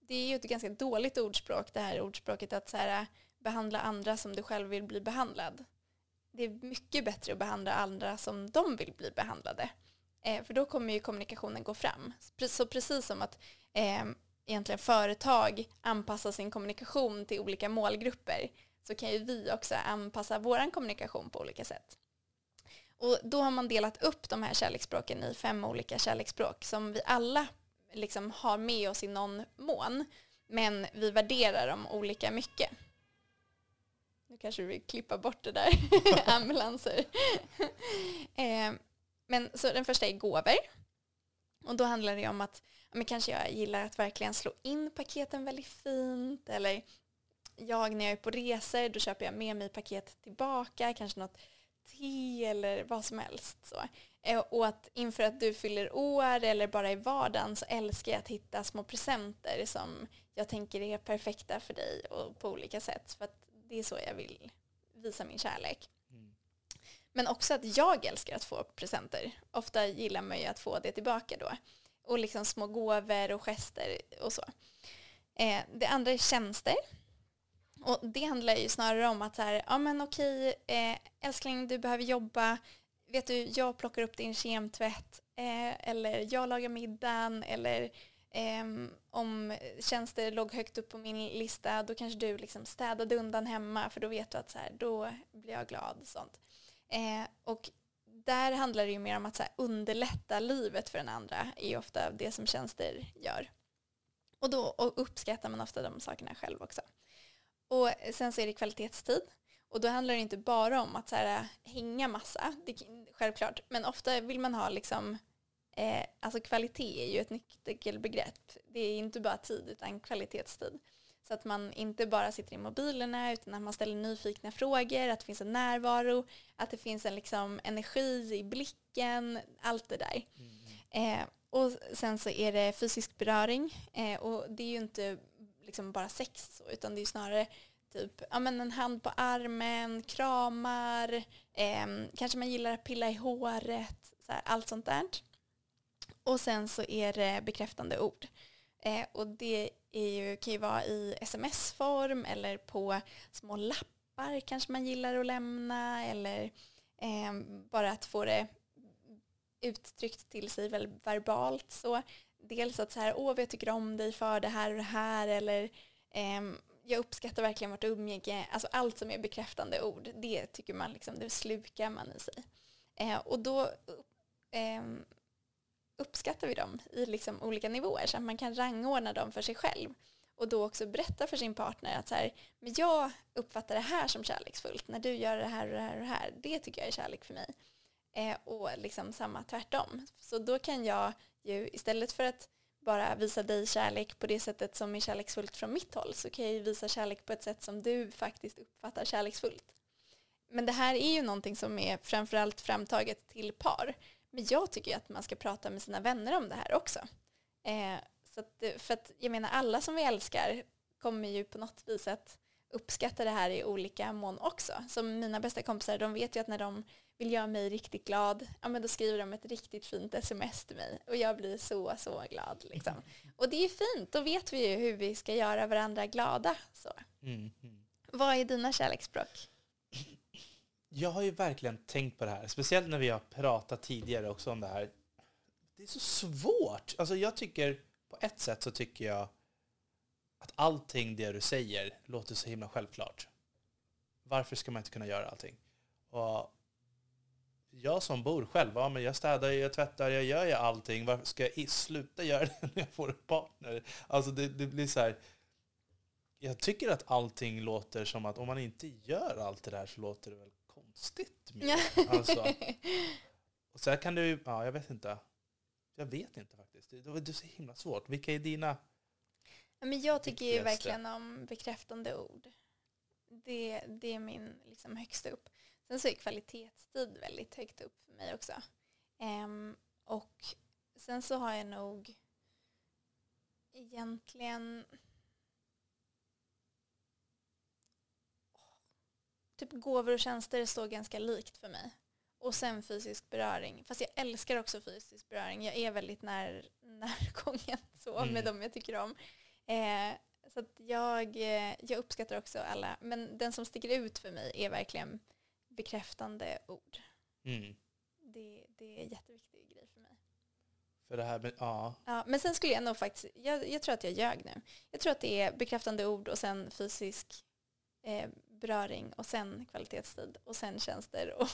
det är ju ett ganska dåligt ordspråk det här ordspråket att så här, behandla andra som du själv vill bli behandlad. Det är mycket bättre att behandla andra som de vill bli behandlade. Eh, för då kommer ju kommunikationen gå fram. Så precis som att eh, egentligen företag anpassar sin kommunikation till olika målgrupper så kan ju vi också anpassa vår kommunikation på olika sätt. Och då har man delat upp de här kärleksspråken i fem olika kärleksspråk som vi alla liksom har med oss i någon mån. Men vi värderar dem olika mycket. Nu kanske du vill klippa bort det där, <laughs> ambulanser. eh, men så den första är gåvor. Och då handlar det om att men kanske jag gillar att verkligen slå in paketen väldigt fint eller jag när jag är på resor då köper jag med mig paket tillbaka, kanske något te eller vad som helst. Så. Eh, och att inför att du fyller år eller bara i vardagen så älskar jag att hitta små presenter som jag tänker är perfekta för dig och på olika sätt. För att det är så jag vill visa min kärlek. Mm. Men också att jag älskar att få presenter. Ofta gillar man ju att få det tillbaka då. Och liksom små gåvor och gester och så. Eh, det andra är tjänster. Och det handlar ju snarare om att så här, ja men okej, eh, älskling du behöver jobba, vet du, jag plockar upp din kemtvätt, eh, eller jag lagar middagen, eller eh, om tjänster låg högt upp på min lista, då kanske du liksom städade undan hemma, för då vet du att så här, då blir jag glad. Sånt. Eh, och där handlar det ju mer om att så här, underlätta livet för den andra, är ju ofta det som tjänster gör. Och då och uppskattar man ofta de sakerna själv också. Och sen så är det kvalitetstid. Och då handlar det inte bara om att så här, hänga massa, det, självklart, men ofta vill man ha liksom, eh, alltså kvalitet är ju ett nyckelbegrepp. Det är inte bara tid utan kvalitetstid. Så att man inte bara sitter i mobilerna utan att man ställer nyfikna frågor, att det finns en närvaro, att det finns en liksom energi i blicken, allt det där. Mm. Eh, och sen så är det fysisk beröring eh, och det är ju inte liksom bara sex så, utan det är snarare typ ja, men en hand på armen, kramar, eh, kanske man gillar att pilla i håret, så här, allt sånt där. Och sen så är det bekräftande ord. Eh, och det är ju, kan ju vara i sms-form eller på små lappar kanske man gillar att lämna eller eh, bara att få det uttryckt till sig väl verbalt. Så dels att så här, åh, jag tycker om dig för det här och det här eller eh, jag uppskattar verkligen vårt umgänge. Alltså allt som är bekräftande ord, det tycker man liksom, det slukar man i sig. Eh, och då ehm, uppskattar vi dem i liksom olika nivåer så att man kan rangordna dem för sig själv och då också berätta för sin partner att så här, men jag uppfattar det här som kärleksfullt när du gör det här och det här och det här. Det tycker jag är kärlek för mig. Eh, och liksom samma tvärtom. Så då kan jag ju istället för att bara visa dig kärlek på det sättet som är kärleksfullt från mitt håll så kan jag ju visa kärlek på ett sätt som du faktiskt uppfattar kärleksfullt. Men det här är ju någonting som är framförallt framtaget till par. Men jag tycker ju att man ska prata med sina vänner om det här också. Eh, så att, för att jag menar alla som vi älskar kommer ju på något vis att uppskatta det här i olika mån också. Som mina bästa kompisar, de vet ju att när de vill göra mig riktigt glad, ja men då skriver de ett riktigt fint sms till mig och jag blir så, så glad liksom. <laughs> Och det är fint, då vet vi ju hur vi ska göra varandra glada. Så. Mm. Mm. Vad är dina kärleksspråk? Jag har ju verkligen tänkt på det här, speciellt när vi har pratat tidigare också om det här. Det är så svårt. Alltså jag tycker, på ett sätt så tycker jag att allting det du säger låter så himla självklart. Varför ska man inte kunna göra allting? Och jag som bor själv, ja, men jag städar, jag tvättar, jag gör ju allting. Varför ska jag sluta göra det <laughs> när jag får en partner? Alltså det, det blir så här. Jag tycker att allting låter som att om man inte gör allt det där så låter det väl konstigt. Alltså. Och <laughs> så här kan du ja jag vet inte. Jag vet inte faktiskt. Det, är så himla svårt. Vilka är dina? Men jag tycker ju verkligen om bekräftande ord. Det, det är min liksom högsta upp. Sen så är kvalitetstid väldigt högt upp för mig också. Ehm, och sen så har jag nog egentligen typ gåvor och tjänster står ganska likt för mig. Och sen fysisk beröring. Fast jag älskar också fysisk beröring. Jag är väldigt när, <laughs> närgången så Mm. med dem jag tycker om. Eh, så jag, eh, jag uppskattar också alla. Men den som sticker ut för mig är verkligen bekräftande ord. Mm. Det, det är en jätteviktig grej för mig. För det här med, ja. Ja, men sen skulle jag nog faktiskt, jag, jag tror att jag ljög nu. Jag tror att det är bekräftande ord och sen fysisk eh, beröring och sen kvalitetstid och sen tjänster och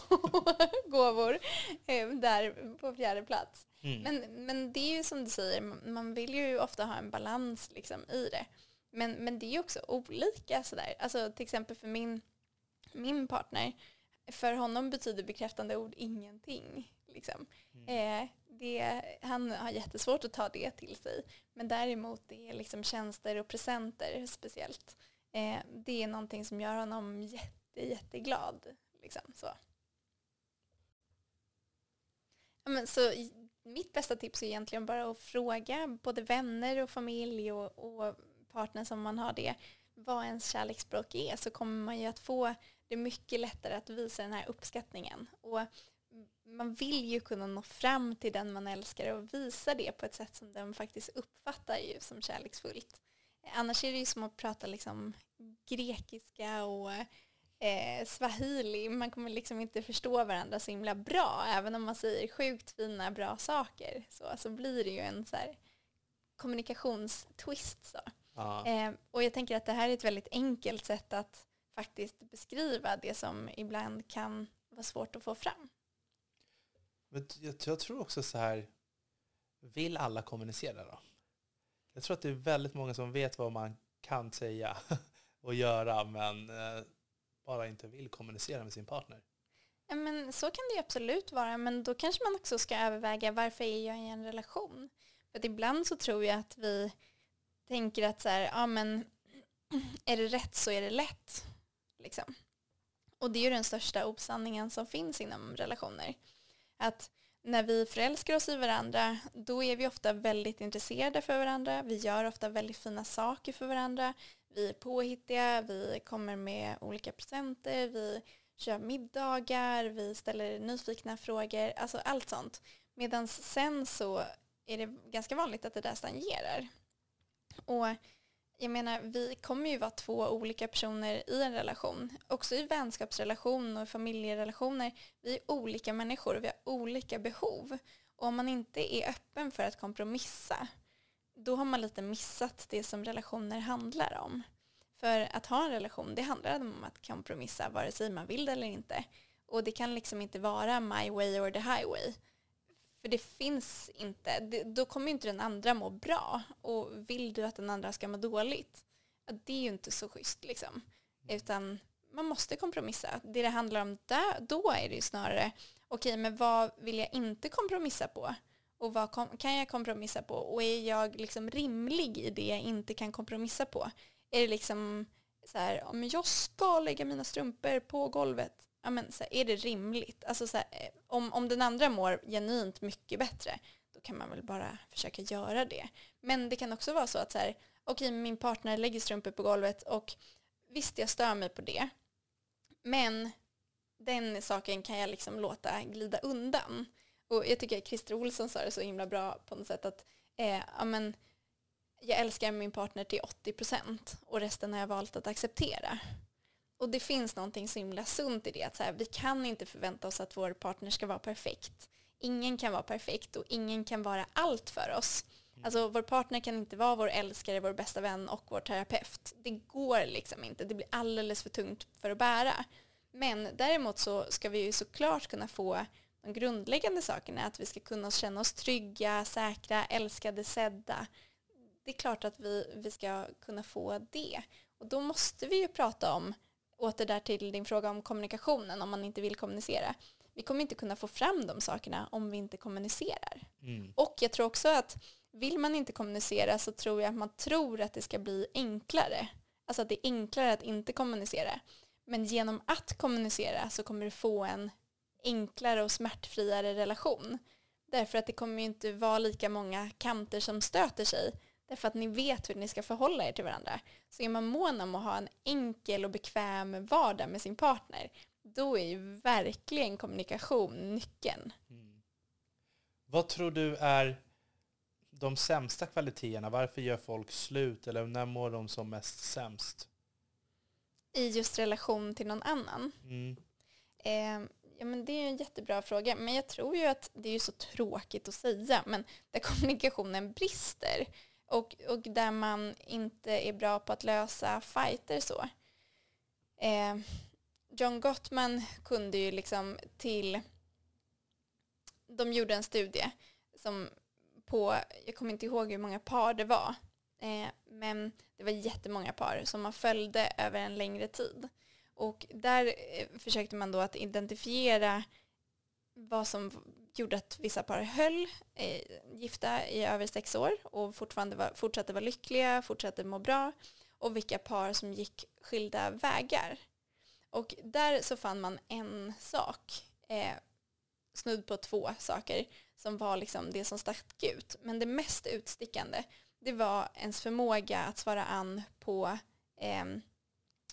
<laughs> gåvor eh, där på fjärde plats. Mm. Men, men det är ju som du säger, man vill ju ofta ha en balans liksom i det. Men, men det är ju också olika sådär. Alltså till exempel för min, min partner, för honom betyder bekräftande ord ingenting. Liksom. Mm. Eh, det, han har jättesvårt att ta det till sig. Men däremot det är liksom tjänster och presenter speciellt. Eh, det är någonting som gör honom jätte, jätteglad. Liksom, så. Ja, men, så mitt bästa tips är egentligen bara att fråga både vänner och familj och, och partner som man har det vad ens kärleksspråk är så kommer man ju att få det mycket lättare att visa den här uppskattningen. Och man vill ju kunna nå fram till den man älskar och visa det på ett sätt som den faktiskt uppfattar ju som kärleksfullt. Annars är det ju som att prata liksom grekiska och eh, swahili. Man kommer liksom inte förstå varandra så himla bra. Även om man säger sjukt fina, bra saker så, så blir det ju en så här kommunikationstwist. Så. Eh, och jag tänker att det här är ett väldigt enkelt sätt att faktiskt beskriva det som ibland kan vara svårt att få fram. Men jag, jag tror också så här, vill alla kommunicera då? Jag tror att det är väldigt många som vet vad man kan säga <laughs> och göra men eh, bara inte vill kommunicera med sin partner. Ja, men så kan det ju absolut vara, men då kanske man också ska överväga varför är jag i en relation? För att ibland så tror jag att vi tänker att så här, ja men <clears throat> är det rätt så är det lätt. Liksom. Och det är ju den största osanningen som finns inom relationer. Att när vi förälskar oss i varandra, då är vi ofta väldigt intresserade för varandra. Vi gör ofta väldigt fina saker för varandra. Vi är påhittiga, vi kommer med olika presenter, vi kör middagar, vi ställer nyfikna frågor, alltså allt sånt. Medan sen så är det ganska vanligt att det där stagnerar. Och jag menar, vi kommer ju vara två olika personer i en relation. Också i vänskapsrelation och familjerelationer. Vi är olika människor och vi har olika behov. Och om man inte är öppen för att kompromissa, då har man lite missat det som relationer handlar om. För att ha en relation, det handlar om att kompromissa vare sig man vill det eller inte. Och det kan liksom inte vara my way or the highway. För det finns inte, det, då kommer inte den andra må bra. Och vill du att den andra ska må dåligt, det är ju inte så schysst liksom. Utan man måste kompromissa. Det det handlar om där, då är det ju snarare, okej okay, men vad vill jag inte kompromissa på? Och vad kom, kan jag kompromissa på? Och är jag liksom rimlig i det jag inte kan kompromissa på? Är det liksom så här, om jag ska lägga mina strumpor på golvet, ja, men, så här, är det rimligt? Alltså, så här, eh, om, om den andra mår genuint mycket bättre, då kan man väl bara försöka göra det. Men det kan också vara så att så här, okej, min partner lägger strumpor på golvet och visst, jag stör mig på det. Men den saken kan jag liksom låta glida undan. Och jag tycker att Christer Olsson sa det så himla bra på något sätt att eh, amen, jag älskar min partner till 80 procent och resten har jag valt att acceptera. Och det finns någonting så himla sunt i det. Att så här, vi kan inte förvänta oss att vår partner ska vara perfekt. Ingen kan vara perfekt och ingen kan vara allt för oss. Mm. Alltså vår partner kan inte vara vår älskare, vår bästa vän och vår terapeut. Det går liksom inte. Det blir alldeles för tungt för att bära. Men däremot så ska vi ju såklart kunna få de grundläggande sakerna. Att vi ska kunna känna oss trygga, säkra, älskade, sedda. Det är klart att vi, vi ska kunna få det. Och då måste vi ju prata om åter där till din fråga om kommunikationen, om man inte vill kommunicera. Vi kommer inte kunna få fram de sakerna om vi inte kommunicerar. Mm. Och jag tror också att vill man inte kommunicera så tror jag att man tror att det ska bli enklare. Alltså att det är enklare att inte kommunicera. Men genom att kommunicera så kommer du få en enklare och smärtfriare relation. Därför att det kommer ju inte vara lika många kanter som stöter sig Därför att ni vet hur ni ska förhålla er till varandra. Så är man mån om att ha en enkel och bekväm vardag med sin partner, då är ju verkligen kommunikation nyckeln. Mm. Vad tror du är de sämsta kvaliteterna? Varför gör folk slut eller när mår de som mest sämst? I just relation till någon annan? Mm. Eh, ja, men det är en jättebra fråga. Men jag tror ju att det är så tråkigt att säga, men där <laughs> kommunikationen brister och, och där man inte är bra på att lösa fighter så. Eh, John Gottman kunde ju liksom till, de gjorde en studie som på, jag kommer inte ihåg hur många par det var, eh, men det var jättemånga par som man följde över en längre tid. Och där eh, försökte man då att identifiera vad som gjorde att vissa par höll eh, gifta i över sex år och fortfarande var, fortsatte vara lyckliga, fortsatte må bra och vilka par som gick skilda vägar. Och där så fann man en sak, eh, snudd på två saker, som var liksom det som stack ut. Men det mest utstickande, det var ens förmåga att svara an på eh,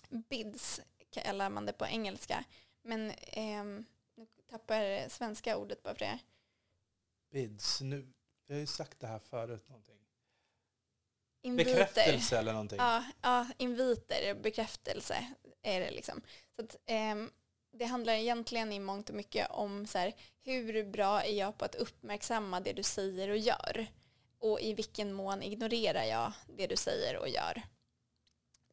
bids, kallar man det på engelska. Men eh, tappar svenska ordet bara för det. Bids. Nu, vi har ju sagt det här förut någonting. Inviter. Bekräftelse eller någonting. Ja, ja, inviter, bekräftelse är det liksom. Så att, ehm, det handlar egentligen i mångt och mycket om så här, hur bra är jag på att uppmärksamma det du säger och gör? Och i vilken mån ignorerar jag det du säger och gör?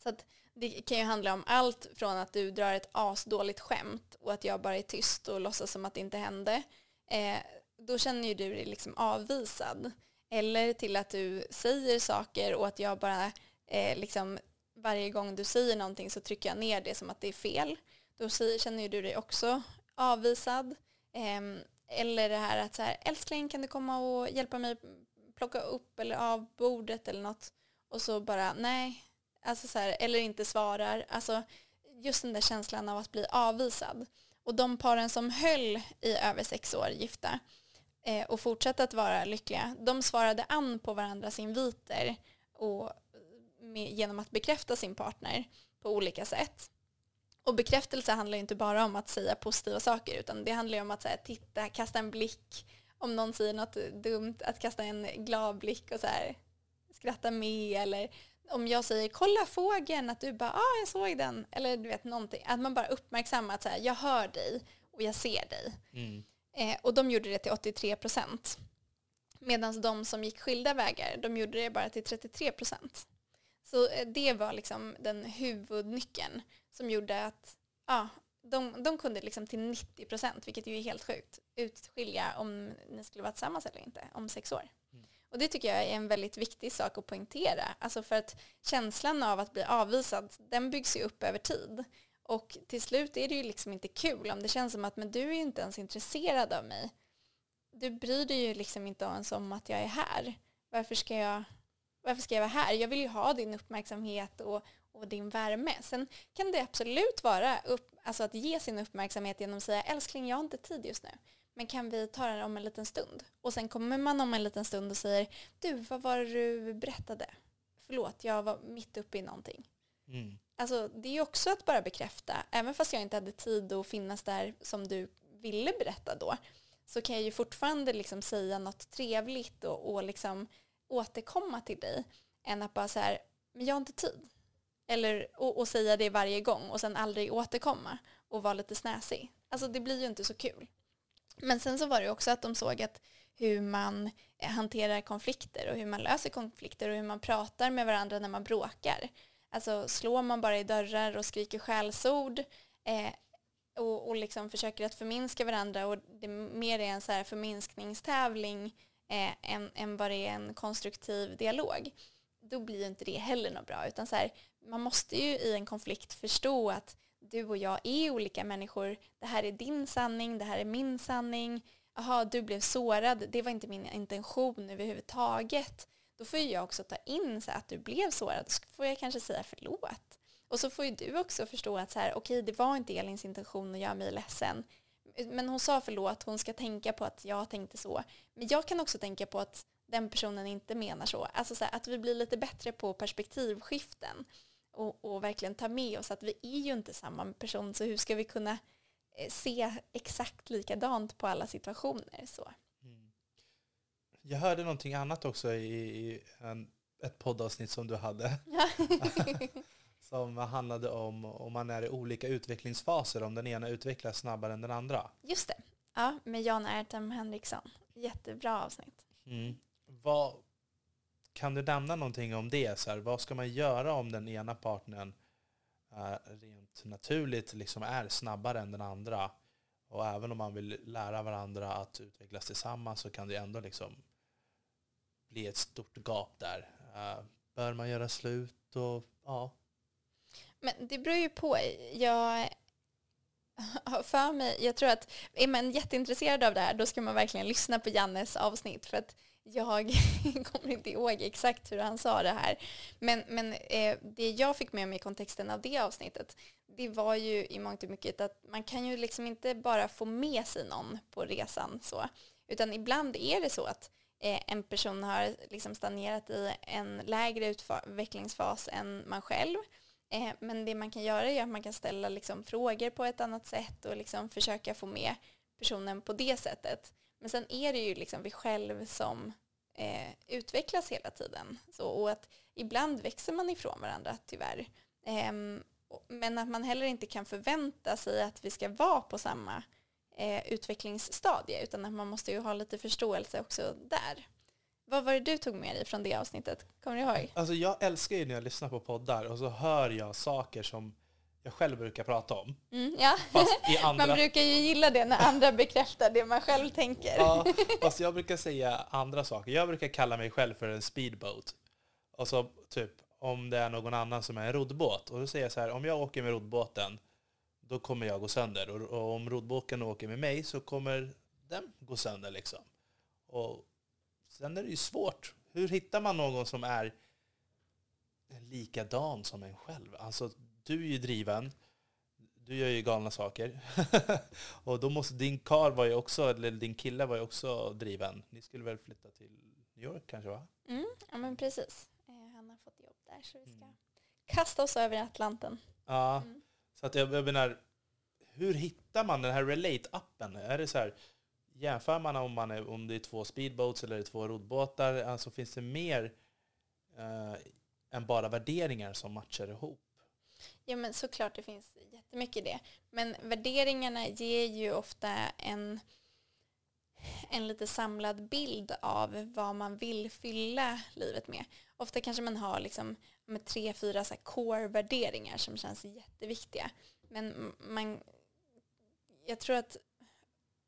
Så att det kan ju handla om allt från att du drar ett asdåligt skämt och att jag bara är tyst och låtsas som att det inte hände. Eh, då känner ju du dig liksom avvisad. Eller till att du säger saker och att jag bara eh, liksom varje gång du säger någonting så trycker jag ner det som att det är fel. Då säger, känner ju du dig också avvisad. Eh, eller det här att så här, älskling kan du komma och hjälpa mig plocka upp eller av bordet eller något. Och så bara nej, alltså så här, eller inte svarar. Alltså just den där känslan av att bli avvisad. Och de paren som höll i över sex år gifta eh, och fortsatte att vara lyckliga, de svarade an på varandras inviter och med, genom att bekräfta sin partner på olika sätt. Och bekräftelse handlar inte bara om att säga positiva saker utan det handlar om att här, titta, kasta en blick, om någon säger något dumt, att kasta en glad blick och så här, skratta med eller om jag säger kolla fågeln, att du bara ah, jag såg den eller du vet någonting, att man bara uppmärksammar att så här, jag hör dig och jag ser dig. Mm. Eh, och de gjorde det till 83 procent. Medan de som gick skilda vägar, de gjorde det bara till 33 procent. Så eh, det var liksom den huvudnyckeln som gjorde att ja, de, de kunde liksom till 90 procent, vilket ju är helt sjukt, utskilja om ni skulle vara tillsammans eller inte om sex år. Och det tycker jag är en väldigt viktig sak att poängtera. Alltså för att känslan av att bli avvisad, den byggs ju upp över tid. Och till slut är det ju liksom inte kul om det känns som att men du är ju inte ens intresserad av mig. Du bryr dig ju liksom inte ens om att jag är här. Varför ska jag, varför ska jag vara här? Jag vill ju ha din uppmärksamhet och, och din värme. Sen kan det absolut vara upp, alltså att ge sin uppmärksamhet genom att säga älskling jag har inte tid just nu. Men kan vi ta det om en liten stund? Och sen kommer man om en liten stund och säger du vad var det du berättade? Förlåt jag var mitt uppe i någonting. Mm. Alltså det är ju också att bara bekräfta. Även fast jag inte hade tid att finnas där som du ville berätta då så kan jag ju fortfarande liksom säga något trevligt och, och liksom återkomma till dig än att bara så här, men jag har inte tid. Eller, och, och säga det varje gång och sen aldrig återkomma och vara lite snäsig. Alltså det blir ju inte så kul. Men sen så var det också att de såg att hur man eh, hanterar konflikter och hur man löser konflikter och hur man pratar med varandra när man bråkar. Alltså slår man bara i dörrar och skriker skällsord eh, och, och liksom försöker att förminska varandra och det mer är en så här förminskningstävling eh, än, än vad det är en konstruktiv dialog då blir inte det heller något bra utan så här, man måste ju i en konflikt förstå att du och jag är olika människor. Det här är din sanning, det här är min sanning. Jaha, du blev sårad. Det var inte min intention överhuvudtaget. Då får jag också ta in så att du blev sårad. Så får jag kanske säga förlåt. Och så får ju du också förstå att så här, okej, det var inte Elins intention att göra mig ledsen. Men hon sa förlåt, hon ska tänka på att jag tänkte så. Men jag kan också tänka på att den personen inte menar så. Alltså så här, att vi blir lite bättre på perspektivskiften och, och verkligen ta med oss att vi är ju inte samma person så hur ska vi kunna eh, se exakt likadant på alla situationer. Så. Mm. Jag hörde någonting annat också i, i en, ett poddavsnitt som du hade. <laughs> som handlade om om man är i olika utvecklingsfaser, om den ena utvecklas snabbare än den andra. Just det. Ja, med Jan Ertem Henriksson. Jättebra avsnitt. Mm. Vad, kan du nämna någonting om det? Så här, vad ska man göra om den ena partnern uh, rent naturligt liksom är snabbare än den andra? Och även om man vill lära varandra att utvecklas tillsammans så kan det ändå liksom bli ett stort gap där. Uh, bör man göra slut? Och, ja. Men det beror ju på. Jag för mig, jag tror att är man jätteintresserad av det här då ska man verkligen lyssna på Jannes avsnitt för att jag <laughs> kommer inte ihåg exakt hur han sa det här. Men, men eh, det jag fick med mig i kontexten av det avsnittet det var ju i mångt och mycket att man kan ju liksom inte bara få med sig någon på resan så utan ibland är det så att eh, en person har liksom stagnerat i en lägre utvecklingsfas än man själv Eh, men det man kan göra är att man kan ställa liksom frågor på ett annat sätt och liksom försöka få med personen på det sättet. Men sen är det ju liksom vi själv som eh, utvecklas hela tiden. Så, och att ibland växer man ifrån varandra tyvärr. Eh, men att man heller inte kan förvänta sig att vi ska vara på samma eh, utvecklingsstadie utan att man måste ju ha lite förståelse också där. Vad var det du tog med dig från det avsnittet? Kommer du ihåg? Alltså jag älskar ju när jag lyssnar på poddar och så hör jag saker som jag själv brukar prata om. Mm, ja. andra... Man brukar ju gilla det när andra bekräftar det man själv tänker. Ja, fast jag brukar säga andra saker. Jag brukar kalla mig själv för en speedboat. Och så typ om det är någon annan som är en roddbåt. Och då säger jag så här, om jag åker med roddbåten, då kommer jag gå sönder. Och, och om roddbåten åker med mig så kommer den gå sönder liksom. Och Sen är det ju svårt. Hur hittar man någon som är likadan som en själv? Alltså, du är ju driven. Du gör ju galna saker. <laughs> och då måste din karl var ju också, eller din kille var ju också driven. Ni skulle väl flytta till New York kanske va? Mm, ja men precis. Eh, han har fått jobb där så vi ska mm. kasta oss över Atlanten. Ja, mm. så att jag, jag menar, hur hittar man den här Relate-appen? Är det så här, jämför man om, man är, om det är två speedboats eller två roddbåtar, alltså finns det mer eh, än bara värderingar som matchar ihop? Ja men såklart det finns jättemycket i det. Men värderingarna ger ju ofta en, en lite samlad bild av vad man vill fylla livet med. Ofta kanske man har liksom med tre, fyra så core-värderingar som känns jätteviktiga. Men man, jag tror att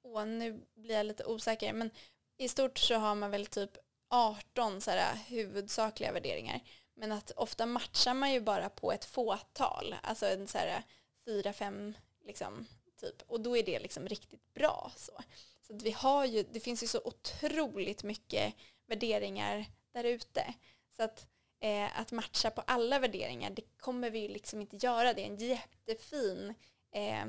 åh, nu blir jag lite osäker, men i stort så har man väl typ 18 så här, huvudsakliga värderingar. Men att ofta matchar man ju bara på ett fåtal, alltså en så här fyra, fem liksom, typ. Och då är det liksom riktigt bra. Så, så att vi har ju, det finns ju så otroligt mycket värderingar där ute. Så att, eh, att matcha på alla värderingar, det kommer vi ju liksom inte göra. Det är en jättefin eh,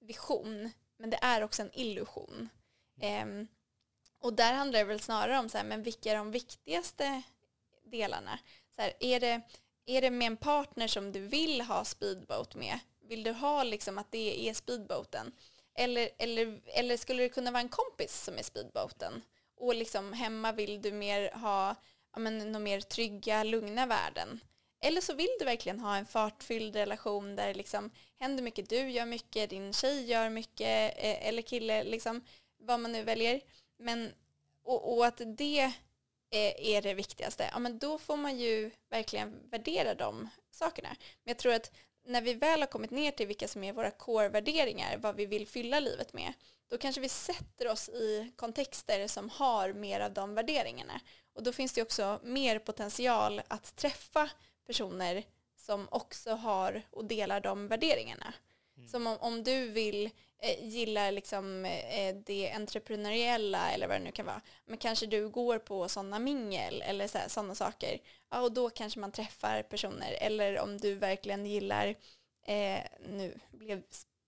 vision men det är också en illusion. Eh, och där handlar det väl snarare om så här, men vilka är de viktigaste delarna? Så här, är, det, är det med en partner som du vill ha speedboat med? Vill du ha liksom att det är speedboaten? Eller, eller, eller skulle det kunna vara en kompis som är speedboaten? Och liksom hemma vill du mer ha ja, men, någon mer trygga, lugna värden? Eller så vill du verkligen ha en fartfylld relation där det liksom händer mycket, du gör mycket, din tjej gör mycket, eh, eller kille, liksom, vad man nu väljer. Men, och, och att det är, det viktigaste, ja men då får man ju verkligen värdera de sakerna. Men jag tror att när vi väl har kommit ner till vilka som är våra core-värderingar, vad vi vill fylla livet med, då kanske vi sätter oss i kontexter som har mer av de värderingarna. Och då finns det också mer potential att träffa personer som också har och delar de värderingarna. Mm. Som om, om du vill eh, gilla liksom, eh, det entreprenöriella eller vad det nu kan vara, men kanske du går på sådana mingel eller sådana saker, ja, och då kanske man träffar personer. Eller om du verkligen gillar, eh, nu blev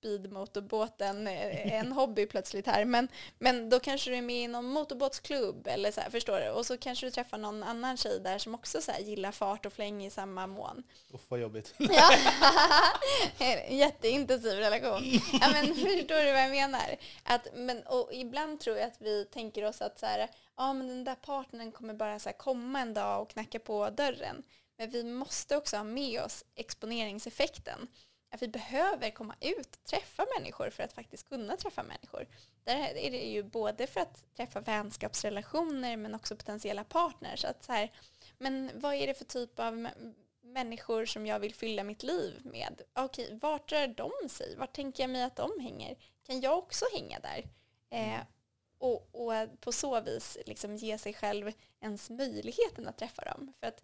speedmotorbåten en hobby plötsligt här. Men, men då kanske du är med i någon motorbåtsklubb eller så här, förstår du? Och så kanske du träffar någon annan tjej där som också så här, gillar fart och fläng i samma mån. Uff vad jobbigt. <laughs> <laughs> Ja, jätteintensiv relation. Ja men förstår du vad jag menar? Att, men, och ibland tror jag att vi tänker oss att så här, ja men den där partnern kommer bara så här, komma en dag och knacka på dörren. Men vi måste också ha med oss exponeringseffekten att vi behöver komma ut och träffa människor för att faktiskt kunna träffa människor. Där är det ju både för att träffa vänskapsrelationer men också potentiella partners. Att så här, men vad är det för typ av människor som jag vill fylla mitt liv med? Okej, vart rör de sig? Vart tänker jag mig att de hänger? Kan jag också hänga där? Eh, Och, och på så vis liksom ge sig själv ens möjligheten att träffa dem. För att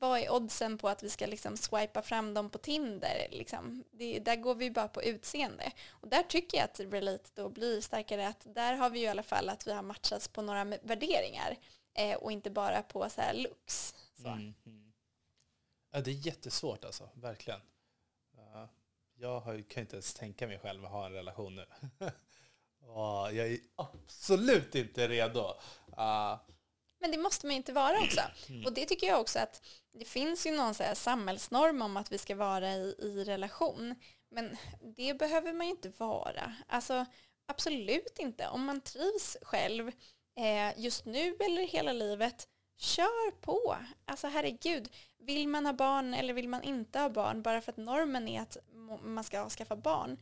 vad är oddsen på att vi ska liksom swipa fram dem på Tinder? Liksom? Det, där går vi bara på utseende. Och där tycker jag att Relate då blir starkare. Att där har vi ju i alla fall att vi har matchats på några värderingar eh, och inte bara på så här looks. Så. Mm, mm. Ja, det är jättesvårt alltså, verkligen. Uh, jag har, kan inte ens tänka mig själv att ha en relation nu. <laughs> jag är absolut inte redo. Uh, men det måste man ju inte vara också. <clears throat> Mm. Och det tycker jag också att det finns ju någon så samhällsnorm om att vi ska vara i, i relation. Men det behöver man ju inte vara. Alltså absolut inte. Om man trivs själv eh, just nu eller hela livet, kör på. Alltså herregud, vill man ha barn eller vill man inte ha barn bara för att normen är att man ska skaffa barn.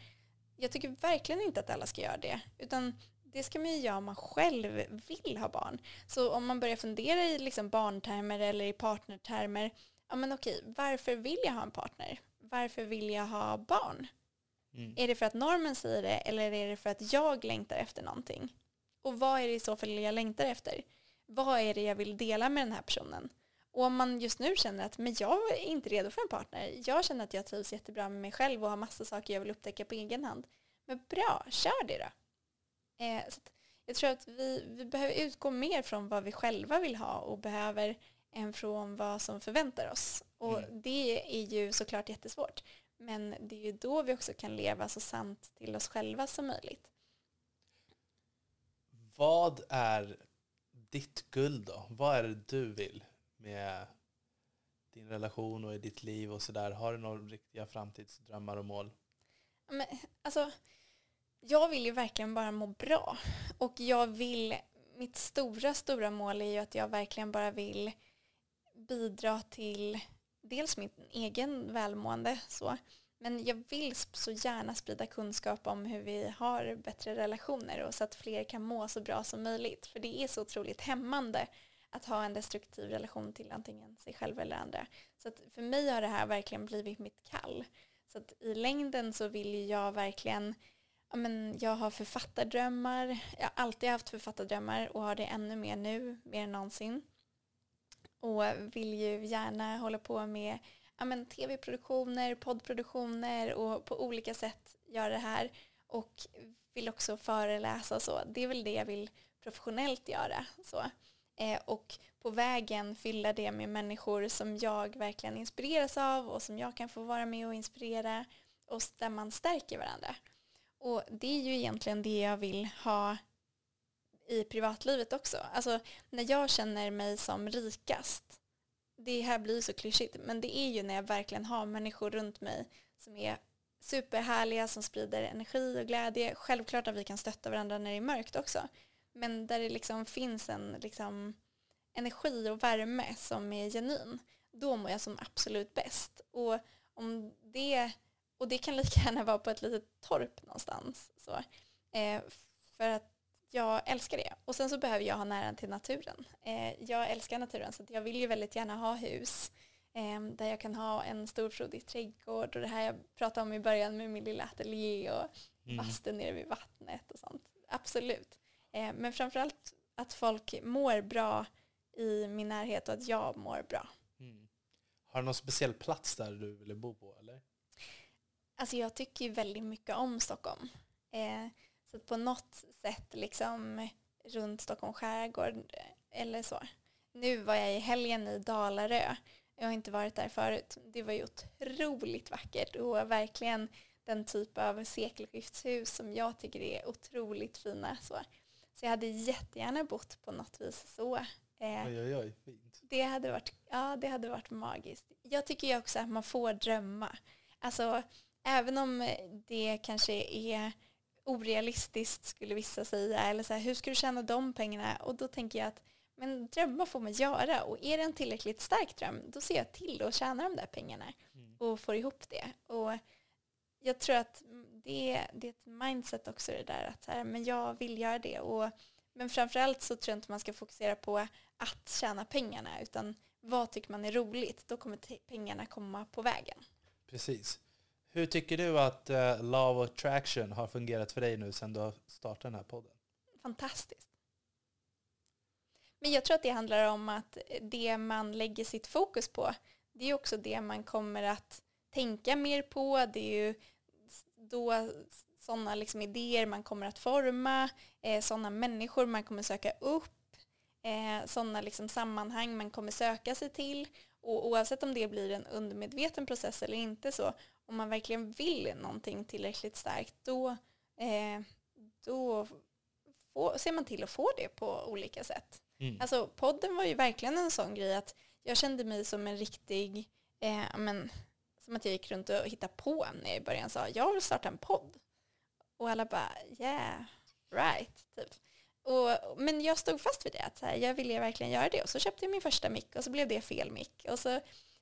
Jag tycker verkligen inte att alla ska göra det. Utan det ska man ju göra om man själv vill ha barn. Så om man börjar fundera i liksom barntermer eller i partnertermer, ja men okej, varför vill jag ha en partner? Varför vill jag ha barn? Mm. Är det för att normen säger det eller är det för att jag längtar efter någonting? Och vad är det i så fall jag längtar efter? Vad är det jag vill dela med den här personen? Och om man just nu känner att men jag är inte redo för en partner, jag känner att jag trivs jättebra med mig själv och har massa saker jag vill upptäcka på egen hand. Men bra, kör det då. Eh, så jag tror att vi, vi behöver utgå mer från vad vi själva vill ha och behöver än från vad som förväntar oss. Och mm. det är ju såklart jättesvårt. Men det är ju då vi också kan leva så sant till oss själva som möjligt. Vad är ditt guld då? Vad är det du vill med din relation och i ditt liv och sådär? Har du några riktiga framtidsdrömmar och mål? Men, alltså, jag vill ju verkligen bara må bra. Och jag vill, mitt stora, stora mål är ju att jag verkligen bara vill bidra till dels mitt egen välmående så, men jag vill så gärna sprida kunskap om hur vi har bättre relationer och så att fler kan må så bra som möjligt. För det är så otroligt hämmande att ha en destruktiv relation till antingen sig själv eller andra. Så att för mig har det här verkligen blivit mitt kall. Så att i längden så vill jag verkligen men jag har författardrömmar. Jag har alltid haft författardrömmar och har det ännu mer nu, mer än någonsin. Och vill ju gärna hålla på med ja, men tv-produktioner, poddproduktioner och på olika sätt göra det här. Och vill också föreläsa och så. Det är väl det jag vill professionellt göra. Så. Eh, och på vägen fylla det med människor som jag verkligen inspireras av och som jag kan få vara med och inspirera och där man stärker varandra. Och det är ju egentligen det jag vill ha i privatlivet också. Alltså när jag känner mig som rikast, det här blir så klyschigt, men det är ju när jag verkligen har människor runt mig som är superhärliga, som sprider energi och glädje. Självklart att vi kan stötta varandra när det är mörkt också, men där det liksom finns en liksom, energi och värme som är genuin, då mår jag som absolut bäst. Och om det och det kan lika gärna vara på ett litet torp någonstans. Så. Eh, för att jag älskar det. Och sen så behöver jag ha nära till naturen. Eh, jag älskar naturen så jag vill ju väldigt gärna ha hus eh, där jag kan ha en stor frodig trädgård och det här jag pratade om i början med min lilla ateljé och mm. bastu nere vid vattnet och sånt. Absolut. Eh, men framförallt att folk mår bra i min närhet och att jag mår bra. Mm. Har du någon speciell plats där du vill bo på eller? Alltså jag tycker ju väldigt mycket om Stockholm. Eh, så på något sätt liksom runt Stockholm skärgård eller så. Nu var jag i helgen i Dalarö. Jag har inte varit där förut. Det var ju otroligt vackert och verkligen den typ av sekelskiftshus som jag tycker är otroligt fina. Så, så jag hade jättegärna bott på något vis så. Eh, oj, oj, oj, fint. Det hade varit, ja, det hade varit magiskt. Jag tycker ju också att man får drömma. Alltså, även om det kanske är orealistiskt skulle vissa säga, eller så här, hur ska du tjäna de pengarna? Och då tänker jag att men drömmar får man göra och är det en tillräckligt stark dröm då ser jag till att tjäna de där pengarna mm. och får ihop det. Och jag tror att det, det är ett mindset också det där att här, men jag vill göra det. Och, men framförallt så tror jag inte man ska fokusera på att tjäna pengarna utan vad tycker man är roligt? Då kommer pengarna komma på vägen. Precis. Hur tycker du att eh, uh, Love Attraction har fungerat för dig nu sedan du har startat den här podden? Fantastiskt. Men jag tror att det handlar om att det man lägger sitt fokus på, det är också det man kommer att tänka mer på. Det är ju då sådana liksom idéer man kommer att forma, eh, sådana människor man kommer söka upp, eh, sådana liksom sammanhang man kommer söka sig till. Och oavsett om det blir en undermedveten process eller inte så, om man verkligen vill någonting tillräckligt starkt, då, eh, då få, ser man till att få det på olika sätt. Mm. Alltså podden var ju verkligen en sån grej att jag kände mig som en riktig, eh, men, som att jag gick runt och hittade på när jag i början sa jag vill starta en podd. Och alla bara yeah, right. Typ. Och, men jag stod fast vid det, att så här, jag ville verkligen göra det. Och så köpte jag min första mick och så blev det fel mick. Och så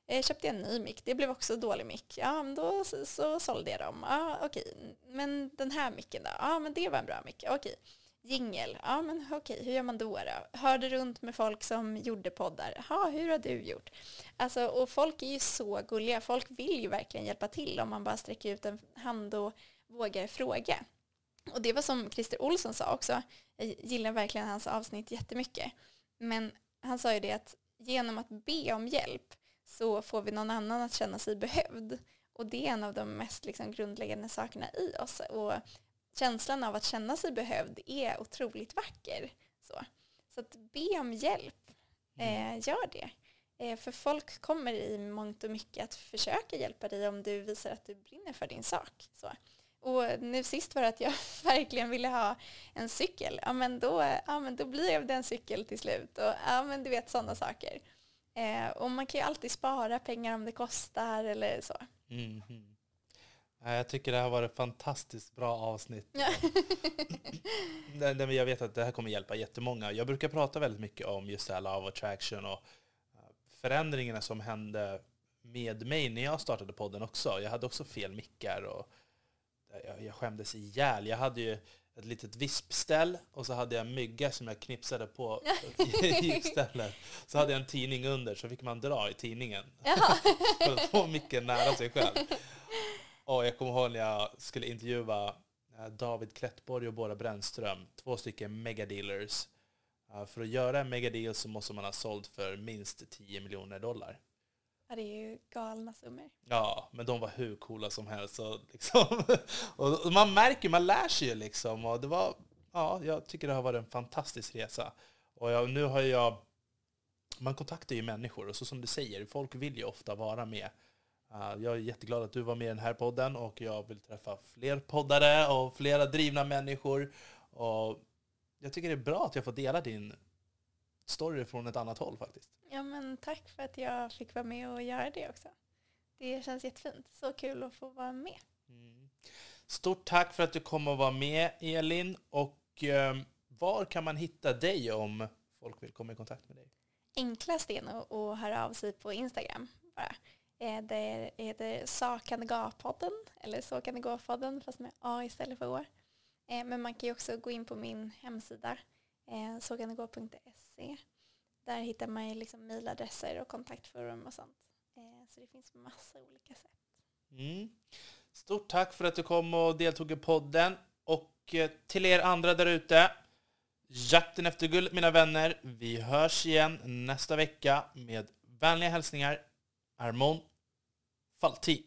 eh, köpte jag en ny mick, det blev också dålig mick. Ja, men då så, så sålde jag dem. Ja, okej. Men den här micken då? Ja, men det var en bra mick. Okej. Jingel, ja men okej, hur gör man då, då? Hörde runt med folk som gjorde poddar. Ja, hur har du gjort? Alltså, och folk är ju så gulliga. Folk vill ju verkligen hjälpa till om man bara sträcker ut en hand och vågar fråga. Och det var som Christer Olsson sa också. Jag gillar verkligen hans avsnitt jättemycket. Men han sa ju det att genom att be om hjälp så får vi någon annan att känna sig behövd. Och det är en av de mest liksom grundläggande sakerna i oss. Och känslan av att känna sig behövd är otroligt vacker. Så, så att be om hjälp, mm. eh, gör det. Eh, för folk kommer i mångt och mycket att försöka hjälpa dig om du visar att du brinner för din sak. Så. Och nu sist var det att jag <laughs> verkligen ville ha en cykel. Ja men då, ja, men då blir det en cykel till slut. Och, ja men du vet sådana saker. Eh, och man kan ju alltid spara pengar om det kostar eller så. Mm. Jag tycker det här var ett fantastiskt bra avsnitt. Ja. <laughs> jag vet att det här kommer hjälpa jättemånga. Jag brukar prata väldigt mycket om just det här Love Attraction och eh, förändringarna som hände med mig när jag startade podden också. Jag hade också fel mickar och jag skämdes ihjäl. Jag hade ju ett litet vispställ och så hade jag en mygga som jag knipsade på <laughs> gickstället. Så hade jag en tidning under så fick man dra i tidningen. <laughs> för att få micken nära sig själv. Och jag kommer ihåg när jag skulle intervjua eh, David Klettborg och Bora Brännström, två stycken megadealers. För att göra en megadeal så måste man ha sålt för minst 10 miljoner dollar. Ja, det är ju galna summor. Ja, men de var hur coola som helst. Och, liksom, <laughs> och man märker, man lär sig ju liksom. Och det var, ja, jag tycker det har varit en fantastisk resa. Och jag, nu har jag, man kontaktar ju människor och så som du säger, folk vill ju ofta vara med. Uh, jag är jätteglad att du var med i den här podden och jag vill träffa fler poddare och flera drivna människor. Och jag tycker det är bra att jag får dela din story från ett annat håll faktiskt. Ja men tack för att jag fick vara med och göra det också. Det känns jättefint. Så kul att få vara med. Mm. Stort tack för att du kom och var med Elin. Och eh, var kan man hitta dig om folk vill komma i kontakt med dig? Enklast är nog att höra av sig på Instagram bara. Eh, det heter Så kan det gå-podden, eller Så kan det gå-podden fast med A istället för Å. Eh, men man kan ju också gå in på min hemsida, eh, såkandegå.se. Där hittar man ju liksom mejladresser och kontaktforum och sånt. Eh, så det finns massa olika sätt. Mm. Stort tack för att du kom och deltog i podden. Och eh, till er andra där ute, jakten efter guld mina vänner. Vi hörs igen nästa vecka med vänliga hälsningar Armon Falti.